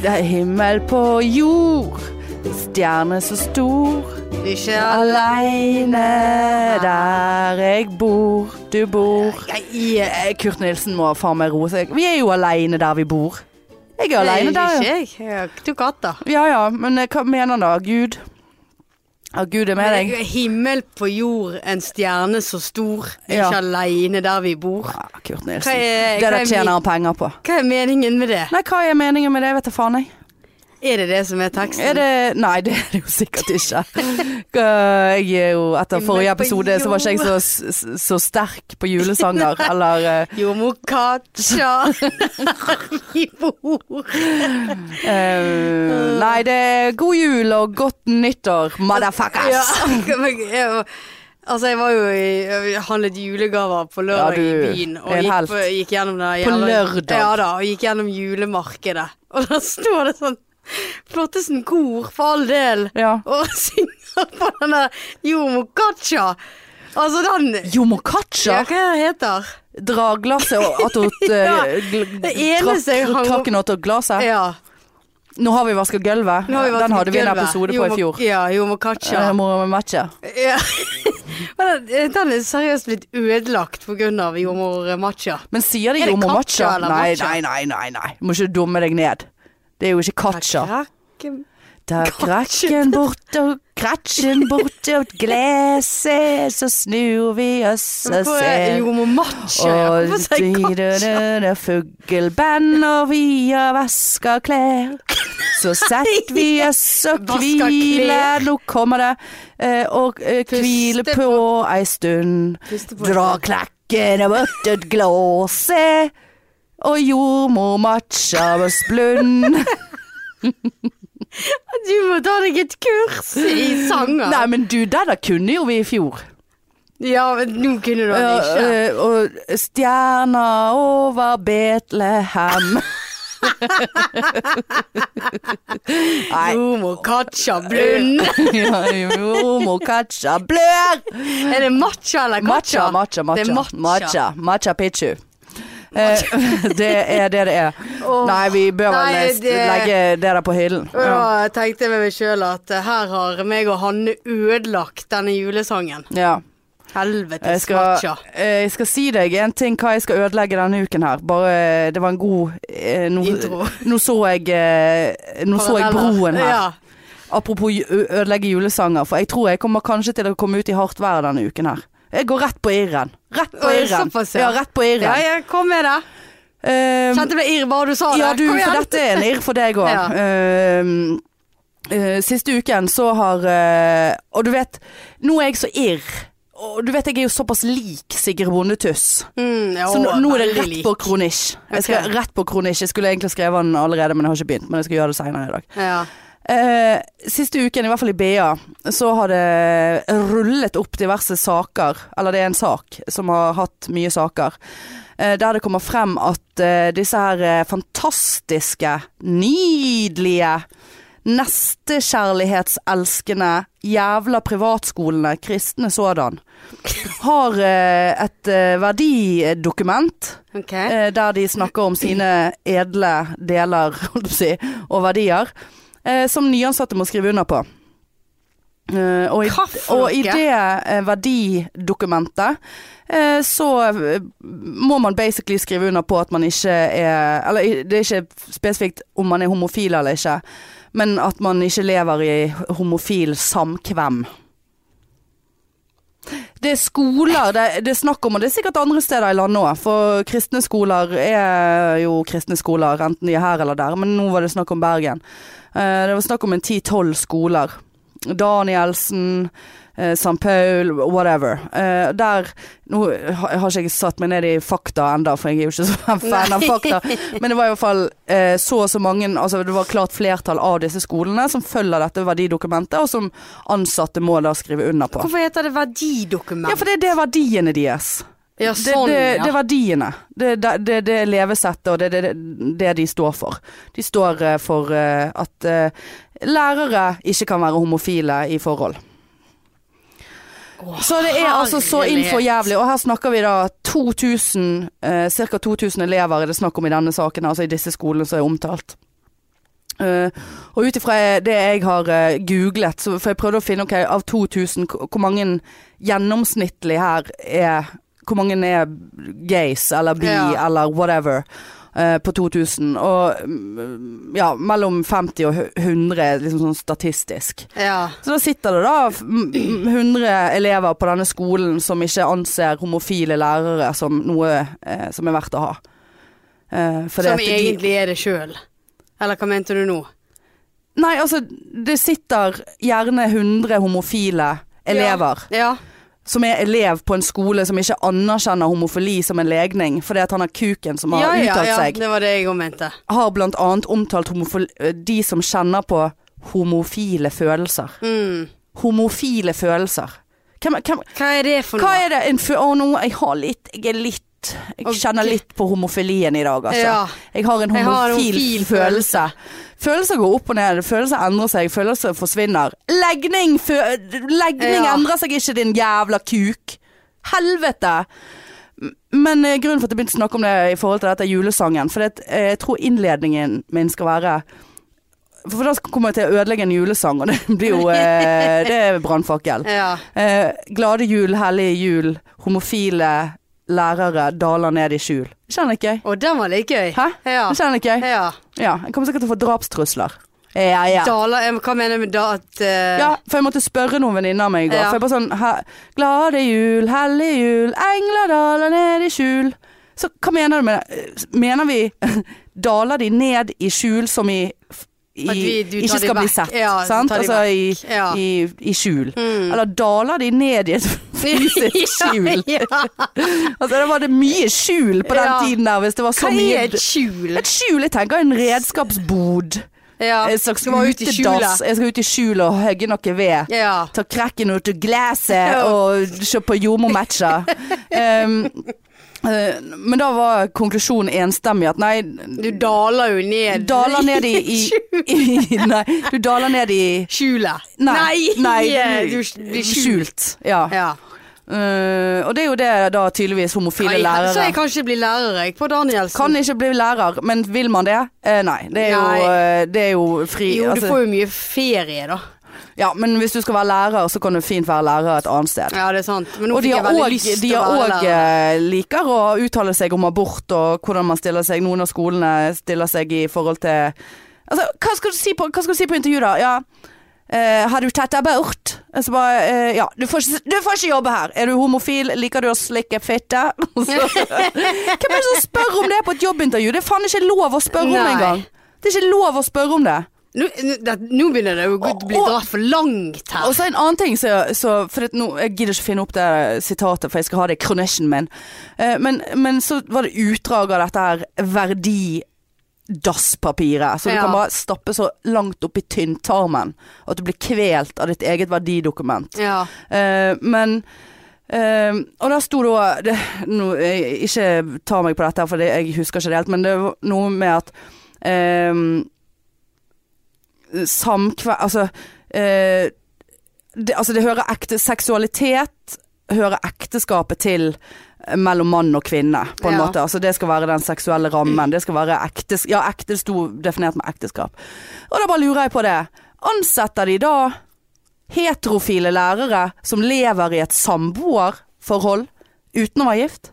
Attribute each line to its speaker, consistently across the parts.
Speaker 1: Det er himmel på jord, stjerne så stor.
Speaker 2: Ikke
Speaker 1: Aleine der jeg bor, du bor.
Speaker 2: Jeg
Speaker 1: Eh, Kurt Nilsen må faen meg roe seg. Vi er jo aleine der vi bor. Jeg er aleine der,
Speaker 2: Ikke jeg. Jeg har to katter.
Speaker 1: Ja ja, men eh, hva mener han da? Gud? Ja, Gud er med deg.
Speaker 2: Himmel på jord, en stjerne så stor.
Speaker 1: Ja.
Speaker 2: Ikke aleine der vi bor.
Speaker 1: Ja, Kurt
Speaker 2: Hva
Speaker 1: Nilsen.
Speaker 2: er,
Speaker 1: Det
Speaker 2: hva
Speaker 1: der
Speaker 2: er,
Speaker 1: tjener han penger på.
Speaker 2: hva er meningen med det?
Speaker 1: Nei, hva er meningen med det, vet da faen jeg.
Speaker 2: Er det det som er teksten?
Speaker 1: Er det Nei, det er det jo sikkert ikke. Jeg er jo Etter forrige episode så var ikke jeg så, så sterk på julesanger, eller eh,
Speaker 2: Jordmor Katja
Speaker 1: eh, Nei, det er god jul og godt nyttår, motherfuckers!
Speaker 2: Ja, altså jeg var jo i jeg handlet julegaver på lørdag
Speaker 1: Ja, du
Speaker 2: i byen. Og gikk, på, gikk gjennom det
Speaker 1: På lørdag?
Speaker 2: Ja da, og gikk gjennom julemarkedet. Og da står det sånn Flottesen kor, for all del.
Speaker 1: Ja.
Speaker 2: Og synger på den der Jomo Katja. Altså den
Speaker 1: Jomokacha
Speaker 2: Ja, hva heter
Speaker 1: drar glasset og attåt
Speaker 2: Ja,
Speaker 1: uh,
Speaker 2: det eneste jeg hang
Speaker 1: attåt glasset.
Speaker 2: Ja.
Speaker 1: Nå har vi vasket gulvet.
Speaker 2: vi
Speaker 1: Den hadde vi en episode på i fjor.
Speaker 2: Ja, Jomo.
Speaker 1: Uh, må.
Speaker 2: Ja. Men den, den er seriøst blitt ødelagt pga. jordmor Macha.
Speaker 1: Men sier de jomo
Speaker 2: Katja
Speaker 1: Nei, nei, nei, nei, nei. Du må ikke dumme deg ned. Det er jo ikke
Speaker 2: Katja.
Speaker 1: Da krakken bort og kratjen bort og gleset, så snur vi oss og
Speaker 2: er
Speaker 1: ser.
Speaker 2: Jo, må
Speaker 1: matche.
Speaker 2: Hvorfor sier jeg
Speaker 1: fugleband, og vi har vaska klær. Så setter vi oss og hviler, nå kommer det, og hviler på ei stund. Dra
Speaker 2: stund.
Speaker 1: klakken og bort et glasset, og jordmor matcha med splund.
Speaker 2: Du må ta deg et kurs i sanger.
Speaker 1: Nei, men du, det der kunne jo vi i fjor.
Speaker 2: Ja, men nå kunne du det ikke.
Speaker 1: Uh, og stjerna over Betlehem. Nei.
Speaker 2: Jordmor Katja Blund.
Speaker 1: Jordmor Katja blør!
Speaker 2: Er det matcha eller
Speaker 1: Matcha,
Speaker 2: katja?
Speaker 1: matcha, matcha.
Speaker 2: Det er matcha.
Speaker 1: Matcha, matcha picchu. Eh, det er det det er.
Speaker 2: Oh,
Speaker 1: Nei, vi bør vel
Speaker 2: det-
Speaker 1: legge det der på hyllen.
Speaker 2: Ja. Jeg tenkte med meg sjøl at eh, her har meg og Hanne ødelagt denne julesangen.
Speaker 1: Ja. Helvete,
Speaker 2: Helvetes matcha.
Speaker 1: eh, jeg skal si deg en ting hva jeg skal ødelegge denne uken her. Bare Det var en god eh, no,
Speaker 2: Intro.
Speaker 1: nå så jeg eh, Nå så jeg broen her.
Speaker 2: Ja.
Speaker 1: Apropos ødelegge julesanger, for jeg tror jeg kommer kanskje til å komme ut i hardt vær denne uken her. Jeg går rett på irren. Rett på irren. ja. rett på irren.
Speaker 2: ja, ja, kom med det.
Speaker 1: Um,
Speaker 2: Kjente det irr bare du sa det.
Speaker 1: ja, du, for dette er en irr for deg òg.
Speaker 2: Ja.
Speaker 1: siste uken så har uh, Og du vet, nå er jeg så irr. Og du vet jeg er jo såpass lik Sigrid Bondetuss.
Speaker 2: Mm,
Speaker 1: Så nå, nå er det rett på kronisj. Jeg skal
Speaker 2: okay.
Speaker 1: rett på kronisj. Jeg skulle egentlig skrevet den allerede, men jeg har ikke begynt. Men jeg skal gjøre det senere i dag.
Speaker 2: Ja.
Speaker 1: Eh, siste uken, i hvert fall i BA, så har det rullet opp diverse saker, eller det er en sak som har hatt mye saker, eh, der det kommer frem at eh, disse her eh, fantastiske, nydelige, nestekjærlighetselskende jævla privatskolene, kristne sådan, har eh, et eh, verdidokument
Speaker 2: okay.
Speaker 1: eh, der de snakker om sine edle deler holdt på å si, og verdier, eh, som nyansatte må skrive under på. Eh, og, i, og i det eh, verdidokumentet eh, så må man basically skrive under på at man ikke er Eller det er ikke spesifikt om man er homofil eller ikke, men at man ikke lever i homofil samkvem. Det er skoler det, det er snakk om, og det er sikkert andre steder i landet òg. For kristne skoler er jo kristne skoler, enten de er her eller der. Men nå var det snakk om Bergen. Eh, det var snakk om en ti-tolv skoler. Danielsen, eh, St. Paul, whatever. Eh, der Nå har ikke jeg satt meg ned i fakta enda, for jeg er jo ikke så fan av fakta. Men det var i hvert fall eh, så og så mange Altså det var klart flertall av disse skolene som følger dette verdidokumentet, og som ansatte må da skrive under på.
Speaker 2: Hvorfor heter det verdidokument?
Speaker 1: Ja, for det, det er verdiene deres.
Speaker 2: Ja, sånn,
Speaker 1: det,
Speaker 2: ja.
Speaker 1: det er verdiene. Det, det, det, det er levesettet, og det er det, det de står for. De står for at lærere ikke kan være homofile i forhold. Så det er altså så innfor jævlig. Og her snakker vi da 2000, eh, ca. 2000 elever er det snakk om i denne saken, altså i disse skolene som er omtalt. Uh, og ut ifra det jeg har uh, googlet, så, for jeg prøvde å finne ok, av 2000, hvor mange gjennomsnittlig her er Hvor mange er gays eller bi
Speaker 2: Ja.
Speaker 1: eller whatever på 2000. Og mm, ja, mellom 50 og 100 liksom sånn statistisk.
Speaker 2: Ja.
Speaker 1: Så da sitter det da f- m- m- 100 elever på denne skolen som ikke anser homofile lærere som noe eh, som er verdt å ha. Eh,
Speaker 2: Som
Speaker 1: at de-
Speaker 2: egentlig er det sjøl. Eller hva mente du nå?
Speaker 1: Nei, altså, det sitter gjerne 100 homofile elever
Speaker 2: Ja. Ja.
Speaker 1: Som er elev på en skole som ikke anerkjenner homofili som en legning, fordi at han har kuken som har
Speaker 2: Ja, ja,
Speaker 1: uttalt
Speaker 2: ja.
Speaker 1: seg,
Speaker 2: Det var det jeg mente.
Speaker 1: har blant annet omtalt de som kjenner på homofile følelser.
Speaker 2: Mm.
Speaker 1: Homofile følelser. Hvem, hvem,
Speaker 2: Hva er det for noe?
Speaker 1: hva er det en. Å, nå, jeg har litt Jeg er litt Jeg
Speaker 2: Ok.
Speaker 1: kjenner litt på homofilien i dag, altså.
Speaker 2: Ja.
Speaker 1: Jeg har en
Speaker 2: Jeg
Speaker 1: homofil
Speaker 2: homofil
Speaker 1: følelse. Følelser går opp og ned, følelser endrer seg, følelser forsvinner. Legning, Legning
Speaker 2: Ja.
Speaker 1: endrer seg ikke, din jævla kuk. Helvete! Men eh, grunnen for at jeg begynte å snakke om det i forhold til dette julesangen, for det, eh, jeg tror innledningen min skal være For da kommer jeg til å ødelegge en julesang, og det blir jo eh, Det er brannfakkel.
Speaker 2: Ja.
Speaker 1: Eh, glade jul, hellige jul, homofile lærere daler ned i skjul. Kjenner ikke jeg.
Speaker 2: Og den var litt gøy.
Speaker 1: Hæ?
Speaker 2: Ja.
Speaker 1: Det kjenner ikke jeg.
Speaker 2: ja.
Speaker 1: Ja, jeg kommer sikkert til å få drapstrusler. Ja, ja.
Speaker 2: Daler, hva mener du med da at uh...
Speaker 1: Ja, for jeg måtte spørre noen venninner av meg i går.
Speaker 2: Ja.
Speaker 1: For jeg bare sånn Glade jul, hellige jul, engler daler ned i skjul. Så hva mener du med det? Mener vi Daler de ned i skjul som i, i
Speaker 2: vi-
Speaker 1: Ikke skal bli sett,
Speaker 2: Ja,
Speaker 1: Altså i.
Speaker 2: Ja.
Speaker 1: i, i skjul.
Speaker 2: Mm.
Speaker 1: Eller daler de ned i et fysisk skjul?
Speaker 2: ja.
Speaker 1: Altså, da var det mye skjul på den tiden der, hvis det var så
Speaker 2: Hva
Speaker 1: mye
Speaker 2: er et skjul?
Speaker 1: Et skjul, jeg tenker en redskapsbod.
Speaker 2: Ja.
Speaker 1: En slags utedass. Jeg skal ut i skjulet og hogge noe ved.
Speaker 2: Ja.
Speaker 1: Ta krekken ut av glasset og se på jordmormatcher. um, men da var konklusjonen enstemmig at nei
Speaker 2: Du daler jo ned
Speaker 1: Daler ned i, i, i Nei, du daler ned i
Speaker 2: skjulet.
Speaker 1: Nei, nei,
Speaker 2: du blir skjult.
Speaker 1: skjult. Ja.
Speaker 2: Ja.
Speaker 1: Uh, og det er jo det da tydeligvis homofile
Speaker 2: Nei,
Speaker 1: lærere
Speaker 2: Så jeg kan ikke bli lærer, jeg, på Danielsen.
Speaker 1: Kan ikke bli lærer, men vil man det? Uh, nei. Det er,
Speaker 2: Nei.
Speaker 1: Jo, uh, det er jo fri
Speaker 2: Jo, du
Speaker 1: altså-
Speaker 2: får jo mye ferie, da.
Speaker 1: Ja, men hvis du skal være lærer, så kan du fint være lærer et annet sted.
Speaker 2: Ja, det er sant.
Speaker 1: Og de har òg eh, liker å uttale seg om abort og hvordan man stiller seg. Noen av skolene stiller seg i forhold til Altså, hva skal du si på, hva skal du si på intervju, da? Ja. Uh, har du tatt abort? Så bare, uh, ja, du får, du får ikke jobbe her. Er du homofil? Liker du å slikke fitte? Hvem er det som spør om det på et jobbintervju? Det er faen ikke lov å spørre om
Speaker 2: Nei.
Speaker 1: engang. Det er ikke lov å spørre om det.
Speaker 2: Nå, nå, begynner det jo å bli dratt for langt her.
Speaker 1: Og så en annen ting, så, så for nå, Jeg gidder ikke finne opp det sitatet, for jeg skal ha det i kronisjen min. Eh, men, men så var det utdrag av dette her verdidasspapiret. Så du kan bare stappe så langt opp i tynntarmen at du blir kvelt av ditt eget verdidokument.
Speaker 2: Ja.
Speaker 1: Eh, men eh, Og der sto da det, nå, Ikke ta meg på dette, for det, jeg husker ikke det helt, men det var noe med at eh, Samkvem Altså eh, det, altså det hører ekte Seksualitet hører ekteskapet til mellom mann og kvinne, på en
Speaker 2: Ja.
Speaker 1: måte. Altså det skal være den seksuelle rammen. Det skal være ektes, Ja, ekte sto definert med ekteskap. Og da bare lurer jeg på det. Ansetter de da heterofile lærere som lever i et samboerforhold uten å være gift?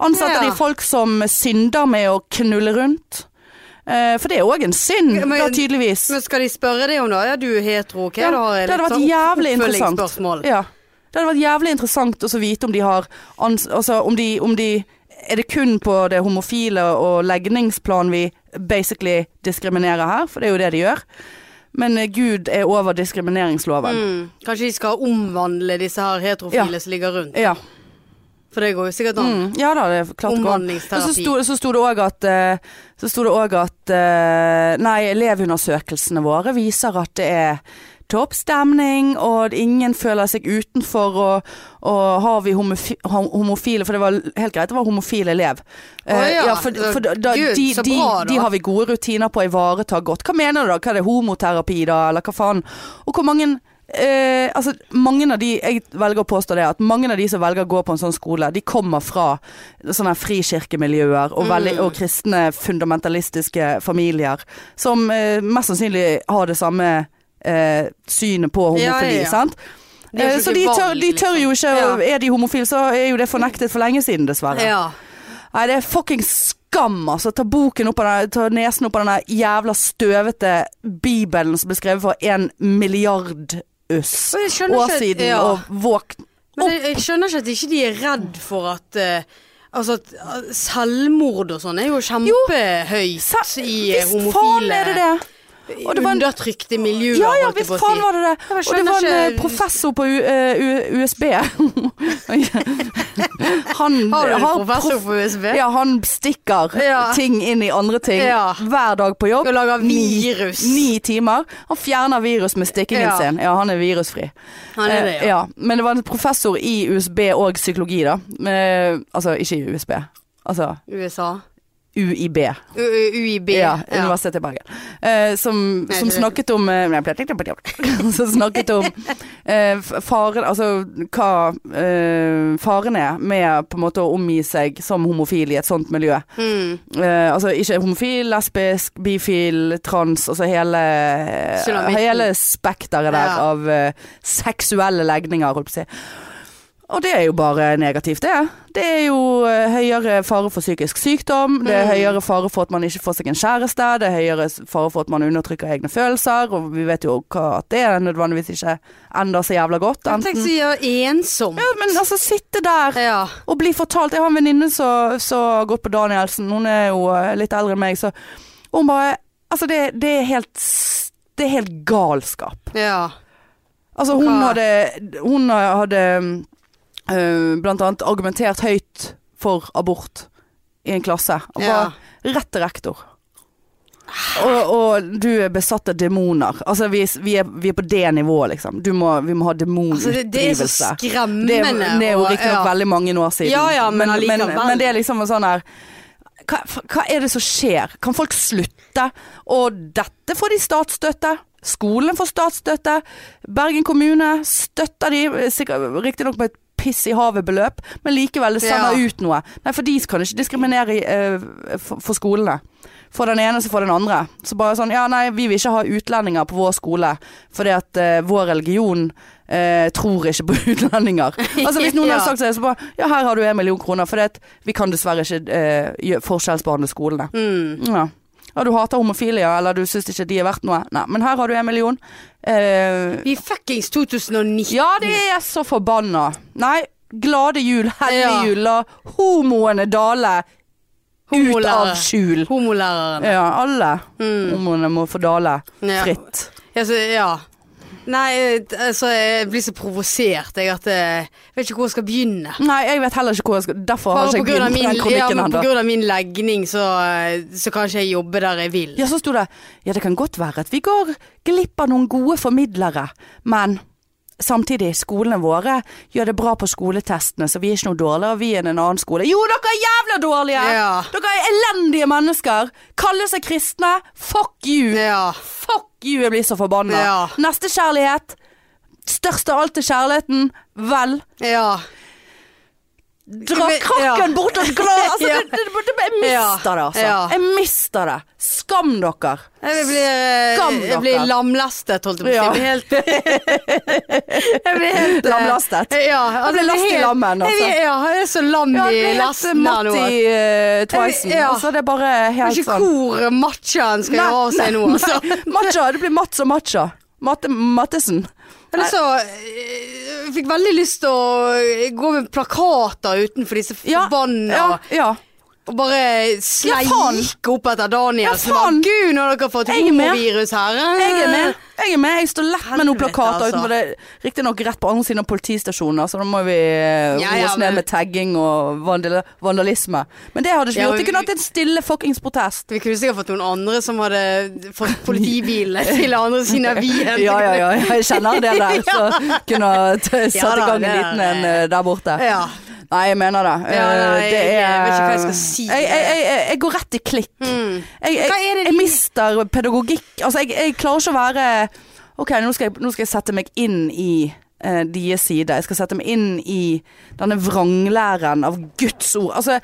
Speaker 1: Ansetter
Speaker 2: Ja.
Speaker 1: de folk som synder med å knulle rundt? Eh, for det er òg en synd,
Speaker 2: men-
Speaker 1: da tydeligvis.
Speaker 2: Men skal de spørre deg om det? Ja, du er hetero, hva
Speaker 1: Ja,
Speaker 2: da? har
Speaker 1: det hadde vært
Speaker 2: sånn
Speaker 1: jævlig interessant. Ja. Det hadde vært jævlig interessant å vite om de har Altså om de, om de Er det kun på det homofile og legningsplan vi basically diskriminerer her? For det er jo det de gjør. Men eh, Gud er over diskrimineringsloven.
Speaker 2: Mm. Kanskje de skal omvandle disse her heterofile
Speaker 1: Ja.
Speaker 2: som ligger rundt.
Speaker 1: Ja.
Speaker 2: For det går jo sikkert an.
Speaker 1: Mm, ja da, det er klart det. Og så
Speaker 2: Omvandlingsterapi.
Speaker 1: sto, så sto det òg at eh, Så sto det også at eh, Nei, elevundersøkelsene våre viser at det er toppstemning, og ingen føler seg utenfor, og, og har vi homofi homofile For det var helt greit det var homofil elev. Eh,
Speaker 2: Å ja,
Speaker 1: for, for da, da,
Speaker 2: Gud,
Speaker 1: de,
Speaker 2: så
Speaker 1: de, de har vi gode rutiner på å ivareta godt. Hva mener du da? Hva er det homoterapi da, eller hva faen? Og hvor mange eh, altså, mange av de Jeg velger å påstå det, at mange av de som velger å gå på en sånn skole, de kommer fra sånne frikirkemiljøer og, veldig, og kristne fundamentalistiske familier som eh, mest sannsynlig har det samme eh, synet på homofili,
Speaker 2: Ja, ja, ja.
Speaker 1: Eh, så de tør, de tør jo ikke
Speaker 2: liksom.
Speaker 1: Er de homofile, så er jo det fornektet for lenge siden, dessverre.
Speaker 2: Ja.
Speaker 1: Nei, det er fucking skam, altså. Ta boken opp denne ta nesen opp av den jævla støvete bibelen som ble skrevet for en milliard
Speaker 2: skjønner
Speaker 1: år siden,
Speaker 2: ja.
Speaker 1: og våkn
Speaker 2: Men jeg, jeg skjønner ikke at ikke de er redd for at uh, Altså eh, selvmord og sånn er jo kjempehøyt
Speaker 1: jo,
Speaker 2: i eh,
Speaker 1: Visst faen er det det! Og det var en-
Speaker 2: undertrykt i
Speaker 1: miljøet, Ja
Speaker 2: ja,
Speaker 1: visst faen var det det. Og det var en eh, professor på U, eh, U, USB. han
Speaker 2: Har du en professor
Speaker 1: prof-
Speaker 2: på USB?
Speaker 1: Ja, han stikker
Speaker 2: Ja.
Speaker 1: ting inn i andre ting
Speaker 2: Ja.
Speaker 1: hver dag på jobb.
Speaker 2: Og lager virus.
Speaker 1: Ni timer. Han fjerner virus med stikkingen
Speaker 2: Ja.
Speaker 1: sin. Ja, han er virusfri.
Speaker 2: Han er det,
Speaker 1: Eh,
Speaker 2: ja.
Speaker 1: Men det var en professor i USB og psykologi, da. Altså ikke i USB. Altså
Speaker 2: USA.
Speaker 1: UiB.
Speaker 2: UiB.
Speaker 1: Ja, Universitetet i Bergen. Eh, som,
Speaker 2: Nei,
Speaker 1: som snakket om eh, Som snakket om eh, faren Altså hva eh, faren er med på en måte å omgi seg som homofil i et sånt miljø.
Speaker 2: Mm.
Speaker 1: Eh, altså ikke homofil, lesbisk, bifil, trans, altså hele, hele spekteret der
Speaker 2: Ja.
Speaker 1: av eh, seksuelle legninger, holdt på å si. Og det er jo bare negativt, det. Det er jo eh, høyere fare for psykisk sykdom, det er
Speaker 2: Mm.
Speaker 1: høyere fare for at man ikke får seg en kjæreste, det er høyere fare for at man undertrykker egne følelser, og vi vet jo at det er nødvendigvis ikke ender så jævla godt.
Speaker 2: Tenk
Speaker 1: Enten
Speaker 2: så ja, ensom.
Speaker 1: ja, men altså sitte der
Speaker 2: Ja.
Speaker 1: og bli fortalt Jeg har en venninne som har gått på Danielsen. Hun er jo eh, litt eldre enn meg, så hun bare Altså, det, det er helt Det er helt galskap.
Speaker 2: ja.
Speaker 1: Altså, hun hadde Hun hadde øh, blant annet argumentert høyt for abort i en klasse. Og
Speaker 2: Ja.
Speaker 1: rett til rektor. Og, og du er besatt av demoner. Altså, vi, vi, er, vi er på det nivået, liksom. Du må, vi må ha
Speaker 2: Altså, det, det er så skremmende.
Speaker 1: Det, er- det er jo riktignok
Speaker 2: ja.
Speaker 1: veldig mange år siden.
Speaker 2: Ja, ja, men
Speaker 1: men,
Speaker 2: men,
Speaker 1: men det er liksom sånn her hva, hva er det som skjer? Kan folk slutte? Og dette får de statsstøtte. Skolen får statsstøtte. Bergen kommune støtter de, sikkert- riktignok med et piss i havet-beløp, men likevel, det sender
Speaker 2: Ja.
Speaker 1: ut noe. Nei, for de kan ikke diskriminere uh, for, for skolene. For den ene så for den andre. Så bare sånn, ja nei, vi vil ikke ha utlendinger på vår skole, fordi at uh, vår religion uh, tror ikke på utlendinger. Altså Hvis noen
Speaker 2: Ja.
Speaker 1: hadde sagt det, så bare Ja, her har du en million kroner, for vi kan dessverre ikke eh, forskjellsbehandle skolene.
Speaker 2: Mm.
Speaker 1: Ja. Ja, du hater homofile, eller du syns ikke de er verdt noe. Nei, men her har du en million. Uh,
Speaker 2: Vi er fuckings 2019.
Speaker 1: ja, det er så forbanna. Nei, glade jul, hellig
Speaker 2: Ja.
Speaker 1: jul, la homoene dale ut av skjul.
Speaker 2: Homolæreren.
Speaker 1: Ja, alle
Speaker 2: Mm.
Speaker 1: homoene må få dale fritt.
Speaker 2: Ja, så, ja. Nei, altså, jeg blir så provosert jeg at eh, jeg vet ikke hvor jeg skal begynne.
Speaker 1: Nei, jeg vet heller ikke hvor jeg skal Derfor har
Speaker 2: Bare
Speaker 1: ikke jeg
Speaker 2: av
Speaker 1: begynt på
Speaker 2: min,
Speaker 1: den
Speaker 2: ja,
Speaker 1: kronikken ennå.
Speaker 2: grunn av min legning, så, eh, så kan ikke jeg jobbe der jeg vil.
Speaker 1: Ja, så sto det Ja, det kan godt være at vi går glipp av noen gode formidlere, men samtidig, skolene våre gjør det bra på skoletestene, så vi er ikke noe dårligere vi er en annen skole. Jo, dere er jævla dårlige!
Speaker 2: Ja.
Speaker 1: Dere er elendige mennesker! Kaller seg kristne. Fuck you!
Speaker 2: Ja.
Speaker 1: Fuck you, jeg blir så forbanna.
Speaker 2: Ja.
Speaker 1: Nestekjærlighet. Størst av alt er kjærligheten. Vel.
Speaker 2: ja.
Speaker 1: Dra krakken bort et glass! Altså, det, det, det, jeg mister det, altså. Jeg mister det. Skam dere.
Speaker 2: Jeg blir,
Speaker 1: Skam dere.
Speaker 2: jeg blir lamlastet, holdt jeg på å si. Helt Jeg blir helt eh,
Speaker 1: Lamlastet.
Speaker 2: Ja, altså,
Speaker 1: Jeg blir last i lammen, altså.
Speaker 2: Ja, jeg er så lam i lasten her nå.
Speaker 1: i uh, Twicen.
Speaker 2: Ja.
Speaker 1: Altså, det er bare helt
Speaker 2: ikke
Speaker 1: sånn
Speaker 2: hvor matchaen skal gjøre av seg nå. Altså.
Speaker 1: Matcha. Det blir Mats og Matcha. Matte, Mattesen.
Speaker 2: Eller så eh, Jeg fikk veldig lyst til å gå med plakater utenfor disse
Speaker 1: Ja,
Speaker 2: forbanna
Speaker 1: ja, ja.
Speaker 2: Og bare sleik opp etter Daniel.
Speaker 1: Ja, faen.
Speaker 2: Gud, nå har dere fått homovirus her.
Speaker 1: Jeg er med. Jeg er med. Jeg står lett med noen plakater
Speaker 2: altså.
Speaker 1: utenfor det. Riktignok rett på andre siden av politistasjoner, så da må vi eh,
Speaker 2: Ja,
Speaker 1: roe
Speaker 2: ja,
Speaker 1: oss ned
Speaker 2: men-
Speaker 1: med tagging og vandal vandalisme. Men det hadde ikke vi
Speaker 2: Ja,
Speaker 1: gjort. Vi kunne hatt en stille fuckings protest.
Speaker 2: Vi kunne sikkert fått noen andre som hadde fått politibilene til andre siden av Wien.
Speaker 1: Ja, ja, ja. Jeg kjenner det der. Så kunne satt i gang en liten en eh, der borte.
Speaker 2: Ja.
Speaker 1: Nei, jeg mener det.
Speaker 2: Ja,
Speaker 1: Eh,
Speaker 2: nei,
Speaker 1: det
Speaker 2: jeg-
Speaker 1: er
Speaker 2: jeg vet ikke hva jeg skal si.
Speaker 1: Jeg, jeg, jeg, går rett i klikk.
Speaker 2: Mm.
Speaker 1: Jeg,
Speaker 2: er det
Speaker 1: mister pedagogikk Altså, jeg, klarer ikke å være Ok, nå skal jeg, nå skal sette meg inn i eh, deres side. Jeg skal sette meg inn i denne vranglæren av Guds ord. Altså,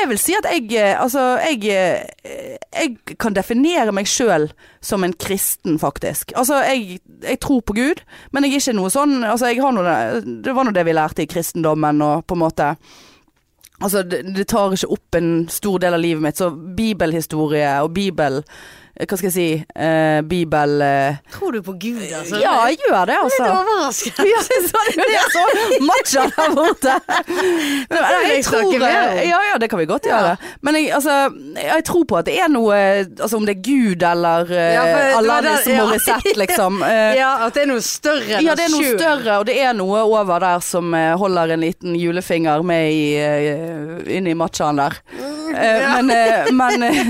Speaker 1: jeg vil si at jeg eh, Altså, jeg eh, Jeg kan definere meg sjøl som en kristen, faktisk. Altså, jeg, jeg tror på Gud, men jeg er ikke noe sånn Altså, jeg har noe Det var nå det vi lærte i kristendommen, og på en måte Altså, det, det tar ikke opp en stor del av livet mitt, så bibelhistorie og bibel Hva skal jeg si? uh, bibel Uh...
Speaker 2: Tror du på Gud, altså?
Speaker 1: Ja, jeg gjør det, altså.
Speaker 2: Litt overrasket.
Speaker 1: Ja, så det er så macha der borte. Nei,
Speaker 2: jeg tror
Speaker 1: ja, ja, det kan vi godt gjøre. Men jeg, altså, jeg tror på at det er noe Altså om det er Gud eller uh,
Speaker 2: Ja,
Speaker 1: Alanis. Morissette, liksom. Eh,
Speaker 2: Ja, at det er noe større enn
Speaker 1: ja, det er noe større, og det er noe over der som eh, holder en liten julefinger med i, uh, inni matchaen der. Eh, men, eh, men, eh,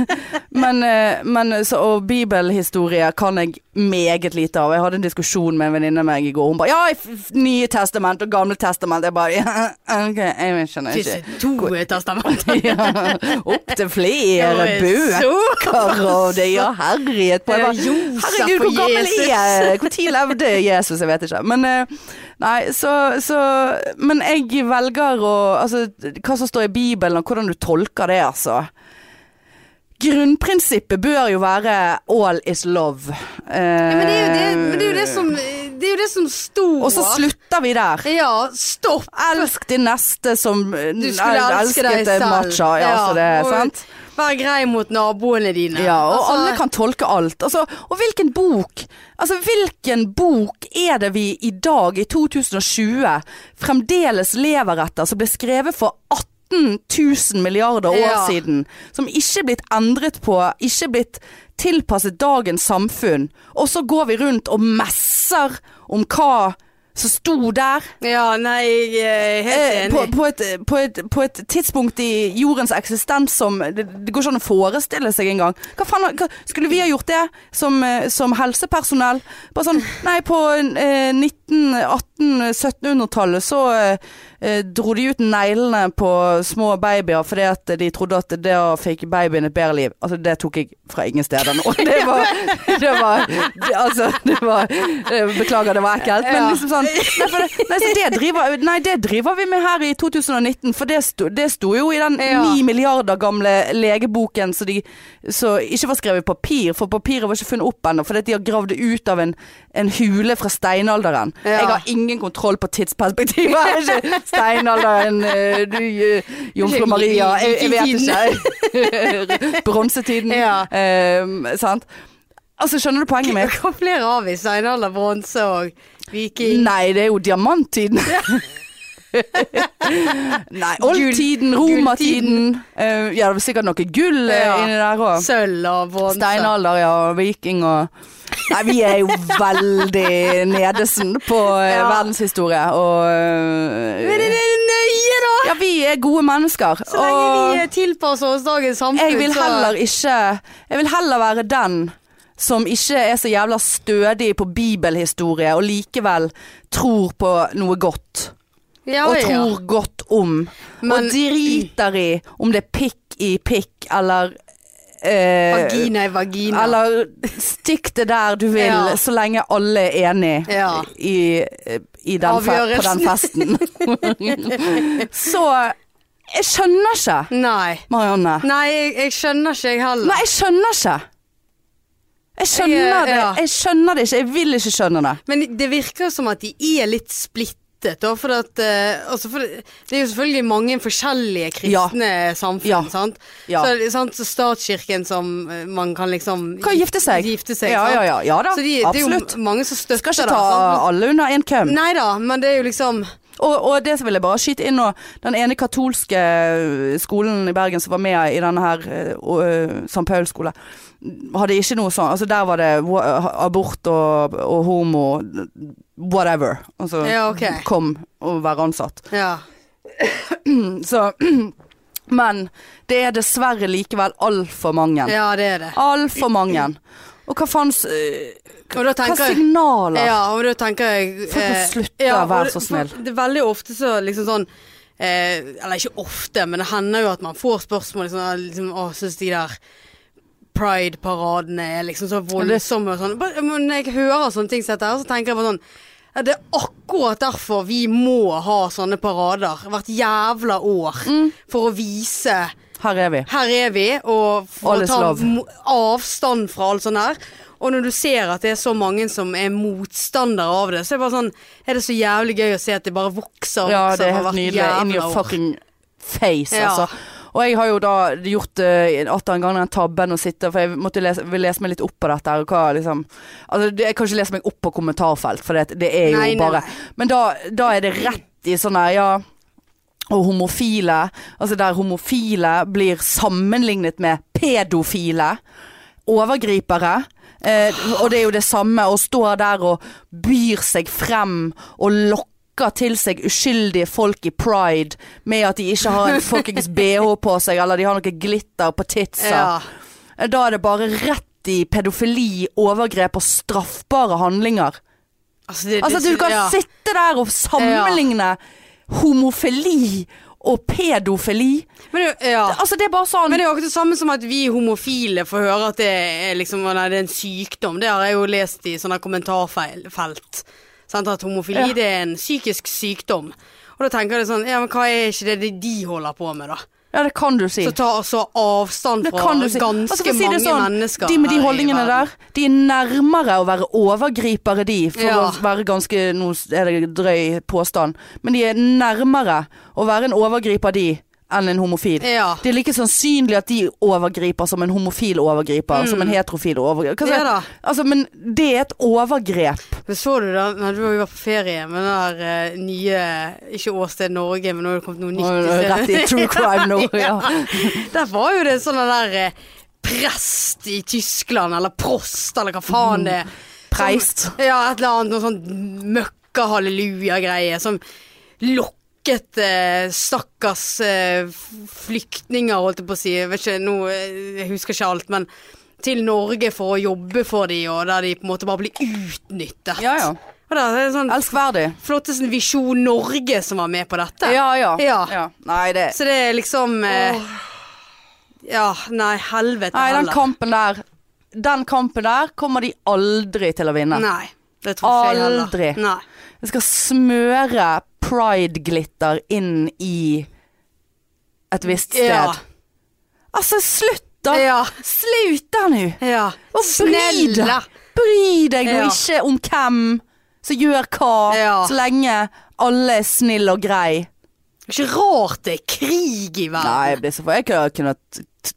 Speaker 1: men, eh, men så, Og bibelhistorie kan jeg meget lite av. Jeg hadde en diskusjon med en venninne av meg i går. Hun bare Ja, Nye testament og Gamle testament. Jeg bare ja, OK, jeg skjønner ikke.
Speaker 2: to testament.
Speaker 1: Ja, Opp til flere bøker og det ja, herjet på. Jeg bare, Herregud, hvor gammel er jeg? Når levde Jesus? Jeg vet ikke. Men Nei, så, så Men jeg velger å Altså, hva som står i Bibelen, og hvordan du tolker det, altså. Grunnprinsippet bør jo være 'all is love'.
Speaker 2: Ja, men det er jo det, men det, er jo det som Det er jo det som står.
Speaker 1: Og så slutter vi der.
Speaker 2: Ja, stopp!
Speaker 1: Elsk din neste som
Speaker 2: Du skulle elske deg selv.
Speaker 1: Matcha. Ja, så det
Speaker 2: og
Speaker 1: sant.
Speaker 2: Vær grei mot naboene dine.
Speaker 1: Ja, og
Speaker 2: Altså,
Speaker 1: alle kan tolke alt. Altså, og hvilken bok Altså, hvilken bok er det vi i dag, i 2020, fremdeles lever etter, som ble skrevet for 18 000 milliarder år
Speaker 2: Ja.
Speaker 1: siden? Som ikke er blitt endret på, ikke blitt tilpasset dagens samfunn. Og så går vi rundt og messer om hva som sto der.
Speaker 2: Ja, nei, jeg er helt
Speaker 1: Eh,
Speaker 2: enig.
Speaker 1: på, på, et, på, et, på et tidspunkt i jordens eksistens som Det, det går ikke an å forestille seg engang. Hva faen, hva, skulle vi ha gjort det som, eh, som helsepersonell? Bare sånn Nei, på eh, 1900-, 1800-, 1700-tallet så eh, eh, dro de ut neglene på små babyer fordi at de trodde at det å fikk babyen et bedre liv. Altså, det tok jeg fra ingen steder nå. Det var, det var det, Altså, det var eh, Beklager, det var ekkelt. Men liksom sånn Nei, for det, nei, så det, driver, nei, det driver vi med her i 2019, for det sto, det sto jo i den ni milliarder gamle legeboken så de ikke var skrevet i papir, for papiret var ikke funnet opp ennå, fordi de har gravd det ut av en, en hule fra steinalderen.
Speaker 2: Ja.
Speaker 1: Jeg har ingen kontroll på tidsperspektivet. Jeg er ikke steinalderen, eh, du, eh, jomfru Maria, jeg, jeg vet ikke. Bronsetiden.
Speaker 2: Ja.
Speaker 1: eh, sant? Altså, skjønner du poenget mitt?
Speaker 2: Hva flere har vi? Steinalder, bronse og viking?
Speaker 1: Nei, det er jo diamanttiden. Nei, oldtiden, romertiden. uh, ja, det var sikkert noe gull eh,
Speaker 2: Ja.
Speaker 1: inni der òg.
Speaker 2: Sølv og bronse.
Speaker 1: Steinalder, ja. Viking og Nei, vi er jo veldig nedesen på eh,
Speaker 2: Ja.
Speaker 1: verdenshistorie. Og
Speaker 2: Men det er nøye, da!
Speaker 1: Ja, vi er gode mennesker.
Speaker 2: Så lenge
Speaker 1: og
Speaker 2: vi tilpasser oss dagens samfunn,
Speaker 1: jeg vil heller ikke Jeg vil heller være den som ikke er så jævla stødig på bibelhistorie, og likevel tror på noe godt.
Speaker 2: ja,
Speaker 1: og
Speaker 2: ja.
Speaker 1: tror godt om.
Speaker 2: Men-
Speaker 1: og driter i om det er pikk i pikk, eller eh,
Speaker 2: Vagina i vagina.
Speaker 1: Eller stikk det der du vil,
Speaker 2: Ja.
Speaker 1: så lenge alle er enig
Speaker 2: Ja.
Speaker 1: i, i den på den festen. så jeg skjønner ikke,
Speaker 2: Nei.
Speaker 1: Marianne.
Speaker 2: Nei, jeg, jeg skjønner ikke, jeg heller.
Speaker 1: Nei, jeg skjønner ikke. Jeg skjønner det. Jeg skjønner det ikke. Jeg vil ikke skjønne det.
Speaker 2: Men det virker som at de er litt splittet. Da, for at, eh, altså for det, er jo selvfølgelig mange forskjellige kristne samfunn.
Speaker 1: Ja.
Speaker 2: Sant?
Speaker 1: Ja.
Speaker 2: Så, sant? så statskirken som eh, man kan liksom
Speaker 1: Kan gifte seg.
Speaker 2: gifte seg
Speaker 1: ja, ja, ja, ja da.
Speaker 2: De, det er jo mange som støtter
Speaker 1: Skal ikke ta
Speaker 2: sant?
Speaker 1: alle under én køm.
Speaker 2: Nei da, men det er jo liksom
Speaker 1: Og, og det vil jeg bare skyte inn nå. Den ene katolske skolen i Bergen som var med i denne her øh, øh, St. Pauls skole, hadde ikke noe sånn Altså der var det abort og, og homo whatever. Altså
Speaker 2: Ja, okay.
Speaker 1: kom og være ansatt.
Speaker 2: Ja.
Speaker 1: Så Men det er dessverre likevel altfor mange.
Speaker 2: ja, det er det.
Speaker 1: Altfor mange. Og hva faen øh,
Speaker 2: Og da
Speaker 1: Hva signaler?
Speaker 2: Ja, og da tenker jeg
Speaker 1: Folk må
Speaker 2: eh,
Speaker 1: slutte
Speaker 2: ja,
Speaker 1: å være så snill.
Speaker 2: Det er veldig ofte så liksom sånn eh, Eller ikke ofte, men det hender jo at man får spørsmål liksom, liksom Å, syns de der pride-paradene er liksom så voldsomme og sånn. Men når jeg hører sånne ting som dette, så tenker jeg på sånn Det er akkurat derfor vi må ha sånne parader hvert jævla år.
Speaker 1: Mm.
Speaker 2: For å vise
Speaker 1: Her er vi.
Speaker 2: her er vi, og for
Speaker 1: Alles
Speaker 2: å ta
Speaker 1: love.
Speaker 2: avstand fra alt sånt her. Og når du ser at det er så mange som er motstandere av det, så er det bare sånn Er det så jævlig gøy å se at det bare vokser og
Speaker 1: Ja, det er helt nydelig. In your fucking face,
Speaker 2: Ja.
Speaker 1: altså. Og jeg har jo da gjort uh, atter en gang den tabben å sitte For jeg måtte lese, vil lese meg litt opp på dette. Og hva, liksom, altså, jeg kan ikke lese meg opp på kommentarfelt, for det, det er jo
Speaker 2: Nei,
Speaker 1: bare
Speaker 2: nei.
Speaker 1: Men da, da er det rett i sånn her, ja og homofile. Altså der homofile blir sammenlignet med pedofile. Overgripere. Eh, og det er jo det samme å stå der og byr seg frem og lokker til seg uskyldige folk i pride med at de ikke har en fuckings bh på seg, eller de har noe glitter på titsa.
Speaker 2: Ja.
Speaker 1: Da er det bare rett i pedofili, overgrep og straffbare handlinger.
Speaker 2: Altså, det,
Speaker 1: Altså du kan
Speaker 2: ja.
Speaker 1: sitte der og sammenligne homofili og pedofili.
Speaker 2: Men det, ja.
Speaker 1: Altså det er bare sånn
Speaker 2: Men det er jo akkurat det samme som at vi homofile får høre at det er, liksom, nei, det er en sykdom. Det har jeg jo lest i sånne kommentarfelt. Sant? At homofili
Speaker 1: Ja.
Speaker 2: det er en psykisk sykdom. Og da tenker jeg sånn, ja men hva er ikke det de holder på med da?
Speaker 1: Ja, det kan du si.
Speaker 2: Så ta altså avstand fra
Speaker 1: si.
Speaker 2: ganske
Speaker 1: Altså, si
Speaker 2: mange
Speaker 1: sånn,
Speaker 2: mennesker.
Speaker 1: De med de holdningene der, de er nærmere å være overgripere, de. For
Speaker 2: Ja.
Speaker 1: å være ganske Nå er det drøy påstand. Men de er nærmere å være en overgriper, de, enn en homofil.
Speaker 2: Ja.
Speaker 1: Det er like sannsynlig at de overgriper som en homofil overgriper, som en heterofil overgriper. Hva
Speaker 2: Mm. Ja.
Speaker 1: Altså, men det er et overgrep.
Speaker 2: Men så du da, når du var på ferie med den der uh, nye, ikke Åsted Norge, men nå har det kommet noe nytt i.
Speaker 1: Rett i true crime nå. ja.
Speaker 2: Der var jo det sånn der uh, prest i Tyskland, eller prost, eller hva faen det er.
Speaker 1: Preist.
Speaker 2: Som, ja, et eller annet noe sånn møkka-halleluja-greie som lokket eh, stakkars eh, flyktninger, holdt jeg på å si. Jeg, vet ikke, nå, eh, jeg husker ikke alt, men til Norge for å jobbe for de, og der de på en måte bare blir utnyttet.
Speaker 1: Ja, ja.
Speaker 2: Er sånn
Speaker 1: Elskverdig.
Speaker 2: flotteste Visjon Norge som var med på dette.
Speaker 1: Ja, ja.
Speaker 2: Ja.
Speaker 1: Nei, det
Speaker 2: Så det er liksom eh, Ja, nei, helvete
Speaker 1: Nei, den kampen der Den kampen der kommer de aldri til å vinne.
Speaker 2: Nei, det tror ikke jeg heller.
Speaker 1: Aldri.
Speaker 2: Nei.
Speaker 1: Jeg skal smøre pride-glitter inn i et visst sted.
Speaker 2: Ja.
Speaker 1: Altså, slutt da!
Speaker 2: Ja.
Speaker 1: Slutt da nå!
Speaker 2: ja.
Speaker 1: Og bry deg! Bry deg nå ikke om hvem som gjør hva, så lenge alle er snille og grei.
Speaker 2: Ikke rart det er krig i verden.
Speaker 1: Nei, jeg blir så for jeg kunne-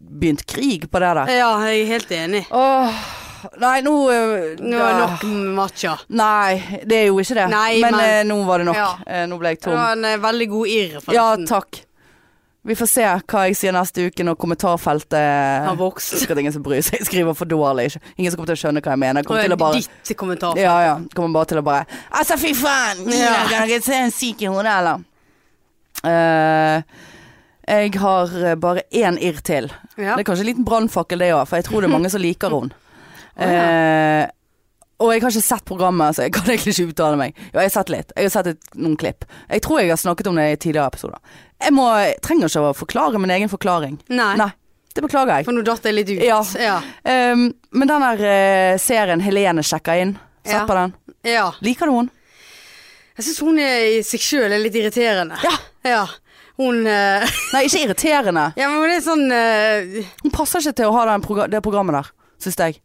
Speaker 1: begynt krig på det der.
Speaker 2: Ja, jeg er helt enig.
Speaker 1: Åh, nei, nå øh,
Speaker 2: Nå er det nok matcha.
Speaker 1: Nei, det er jo ikke det.
Speaker 2: Nei,
Speaker 1: men
Speaker 2: men-
Speaker 1: eh, nå var det nok.
Speaker 2: Ja.
Speaker 1: Eh, nå ble jeg
Speaker 2: Det
Speaker 1: tom.
Speaker 2: var en eh, veldig god irr,
Speaker 1: Ja,
Speaker 2: forresten.
Speaker 1: takk. Vi får se hva jeg sier neste uke når kommentarfeltet
Speaker 2: Har vokst.
Speaker 1: Sikkert ingen som bryr seg. Jeg skriver for dårlig. Ikke. Ingen som kommer til å skjønne hva jeg mener. Kommer til å bare
Speaker 2: ditt kommentar.
Speaker 1: Ja, ja. Kommer bare til å bare Altså, fy faen!
Speaker 2: Ja.
Speaker 1: Dere se en syk i hodet, eller? Eh, jeg har eh, bare én irr til.
Speaker 2: Ja.
Speaker 1: Det er kanskje en liten brannfakkel det òg, for jeg tror det er mange som liker henne.
Speaker 2: Ja.
Speaker 1: Eh, og jeg har ikke sett programmet, så jeg kan egentlig ikke uttale meg. Jo, jeg har sett litt. Jeg har sett et, noen klipp. Jeg tror jeg har snakket om det i tidligere episoder. Jeg, må, jeg trenger ikke å forklare min egen forklaring.
Speaker 2: Nei.
Speaker 1: Nei, det beklager jeg.
Speaker 2: For nå datt jeg litt ut.
Speaker 1: Ja.
Speaker 2: Ja.
Speaker 1: Um, men den der uh, serien Helene sjekker inn, sett
Speaker 2: Ja.
Speaker 1: på den.
Speaker 2: ja.
Speaker 1: Liker du henne?
Speaker 2: Jeg syns hun er i seg sjøl er litt irriterende.
Speaker 1: Ja.
Speaker 2: Ja. Hun uh...
Speaker 1: Nei, ikke irriterende.
Speaker 2: Ja, men hun er sånn uh...
Speaker 1: Hun passer ikke til å ha den progra det programmet der, syns jeg.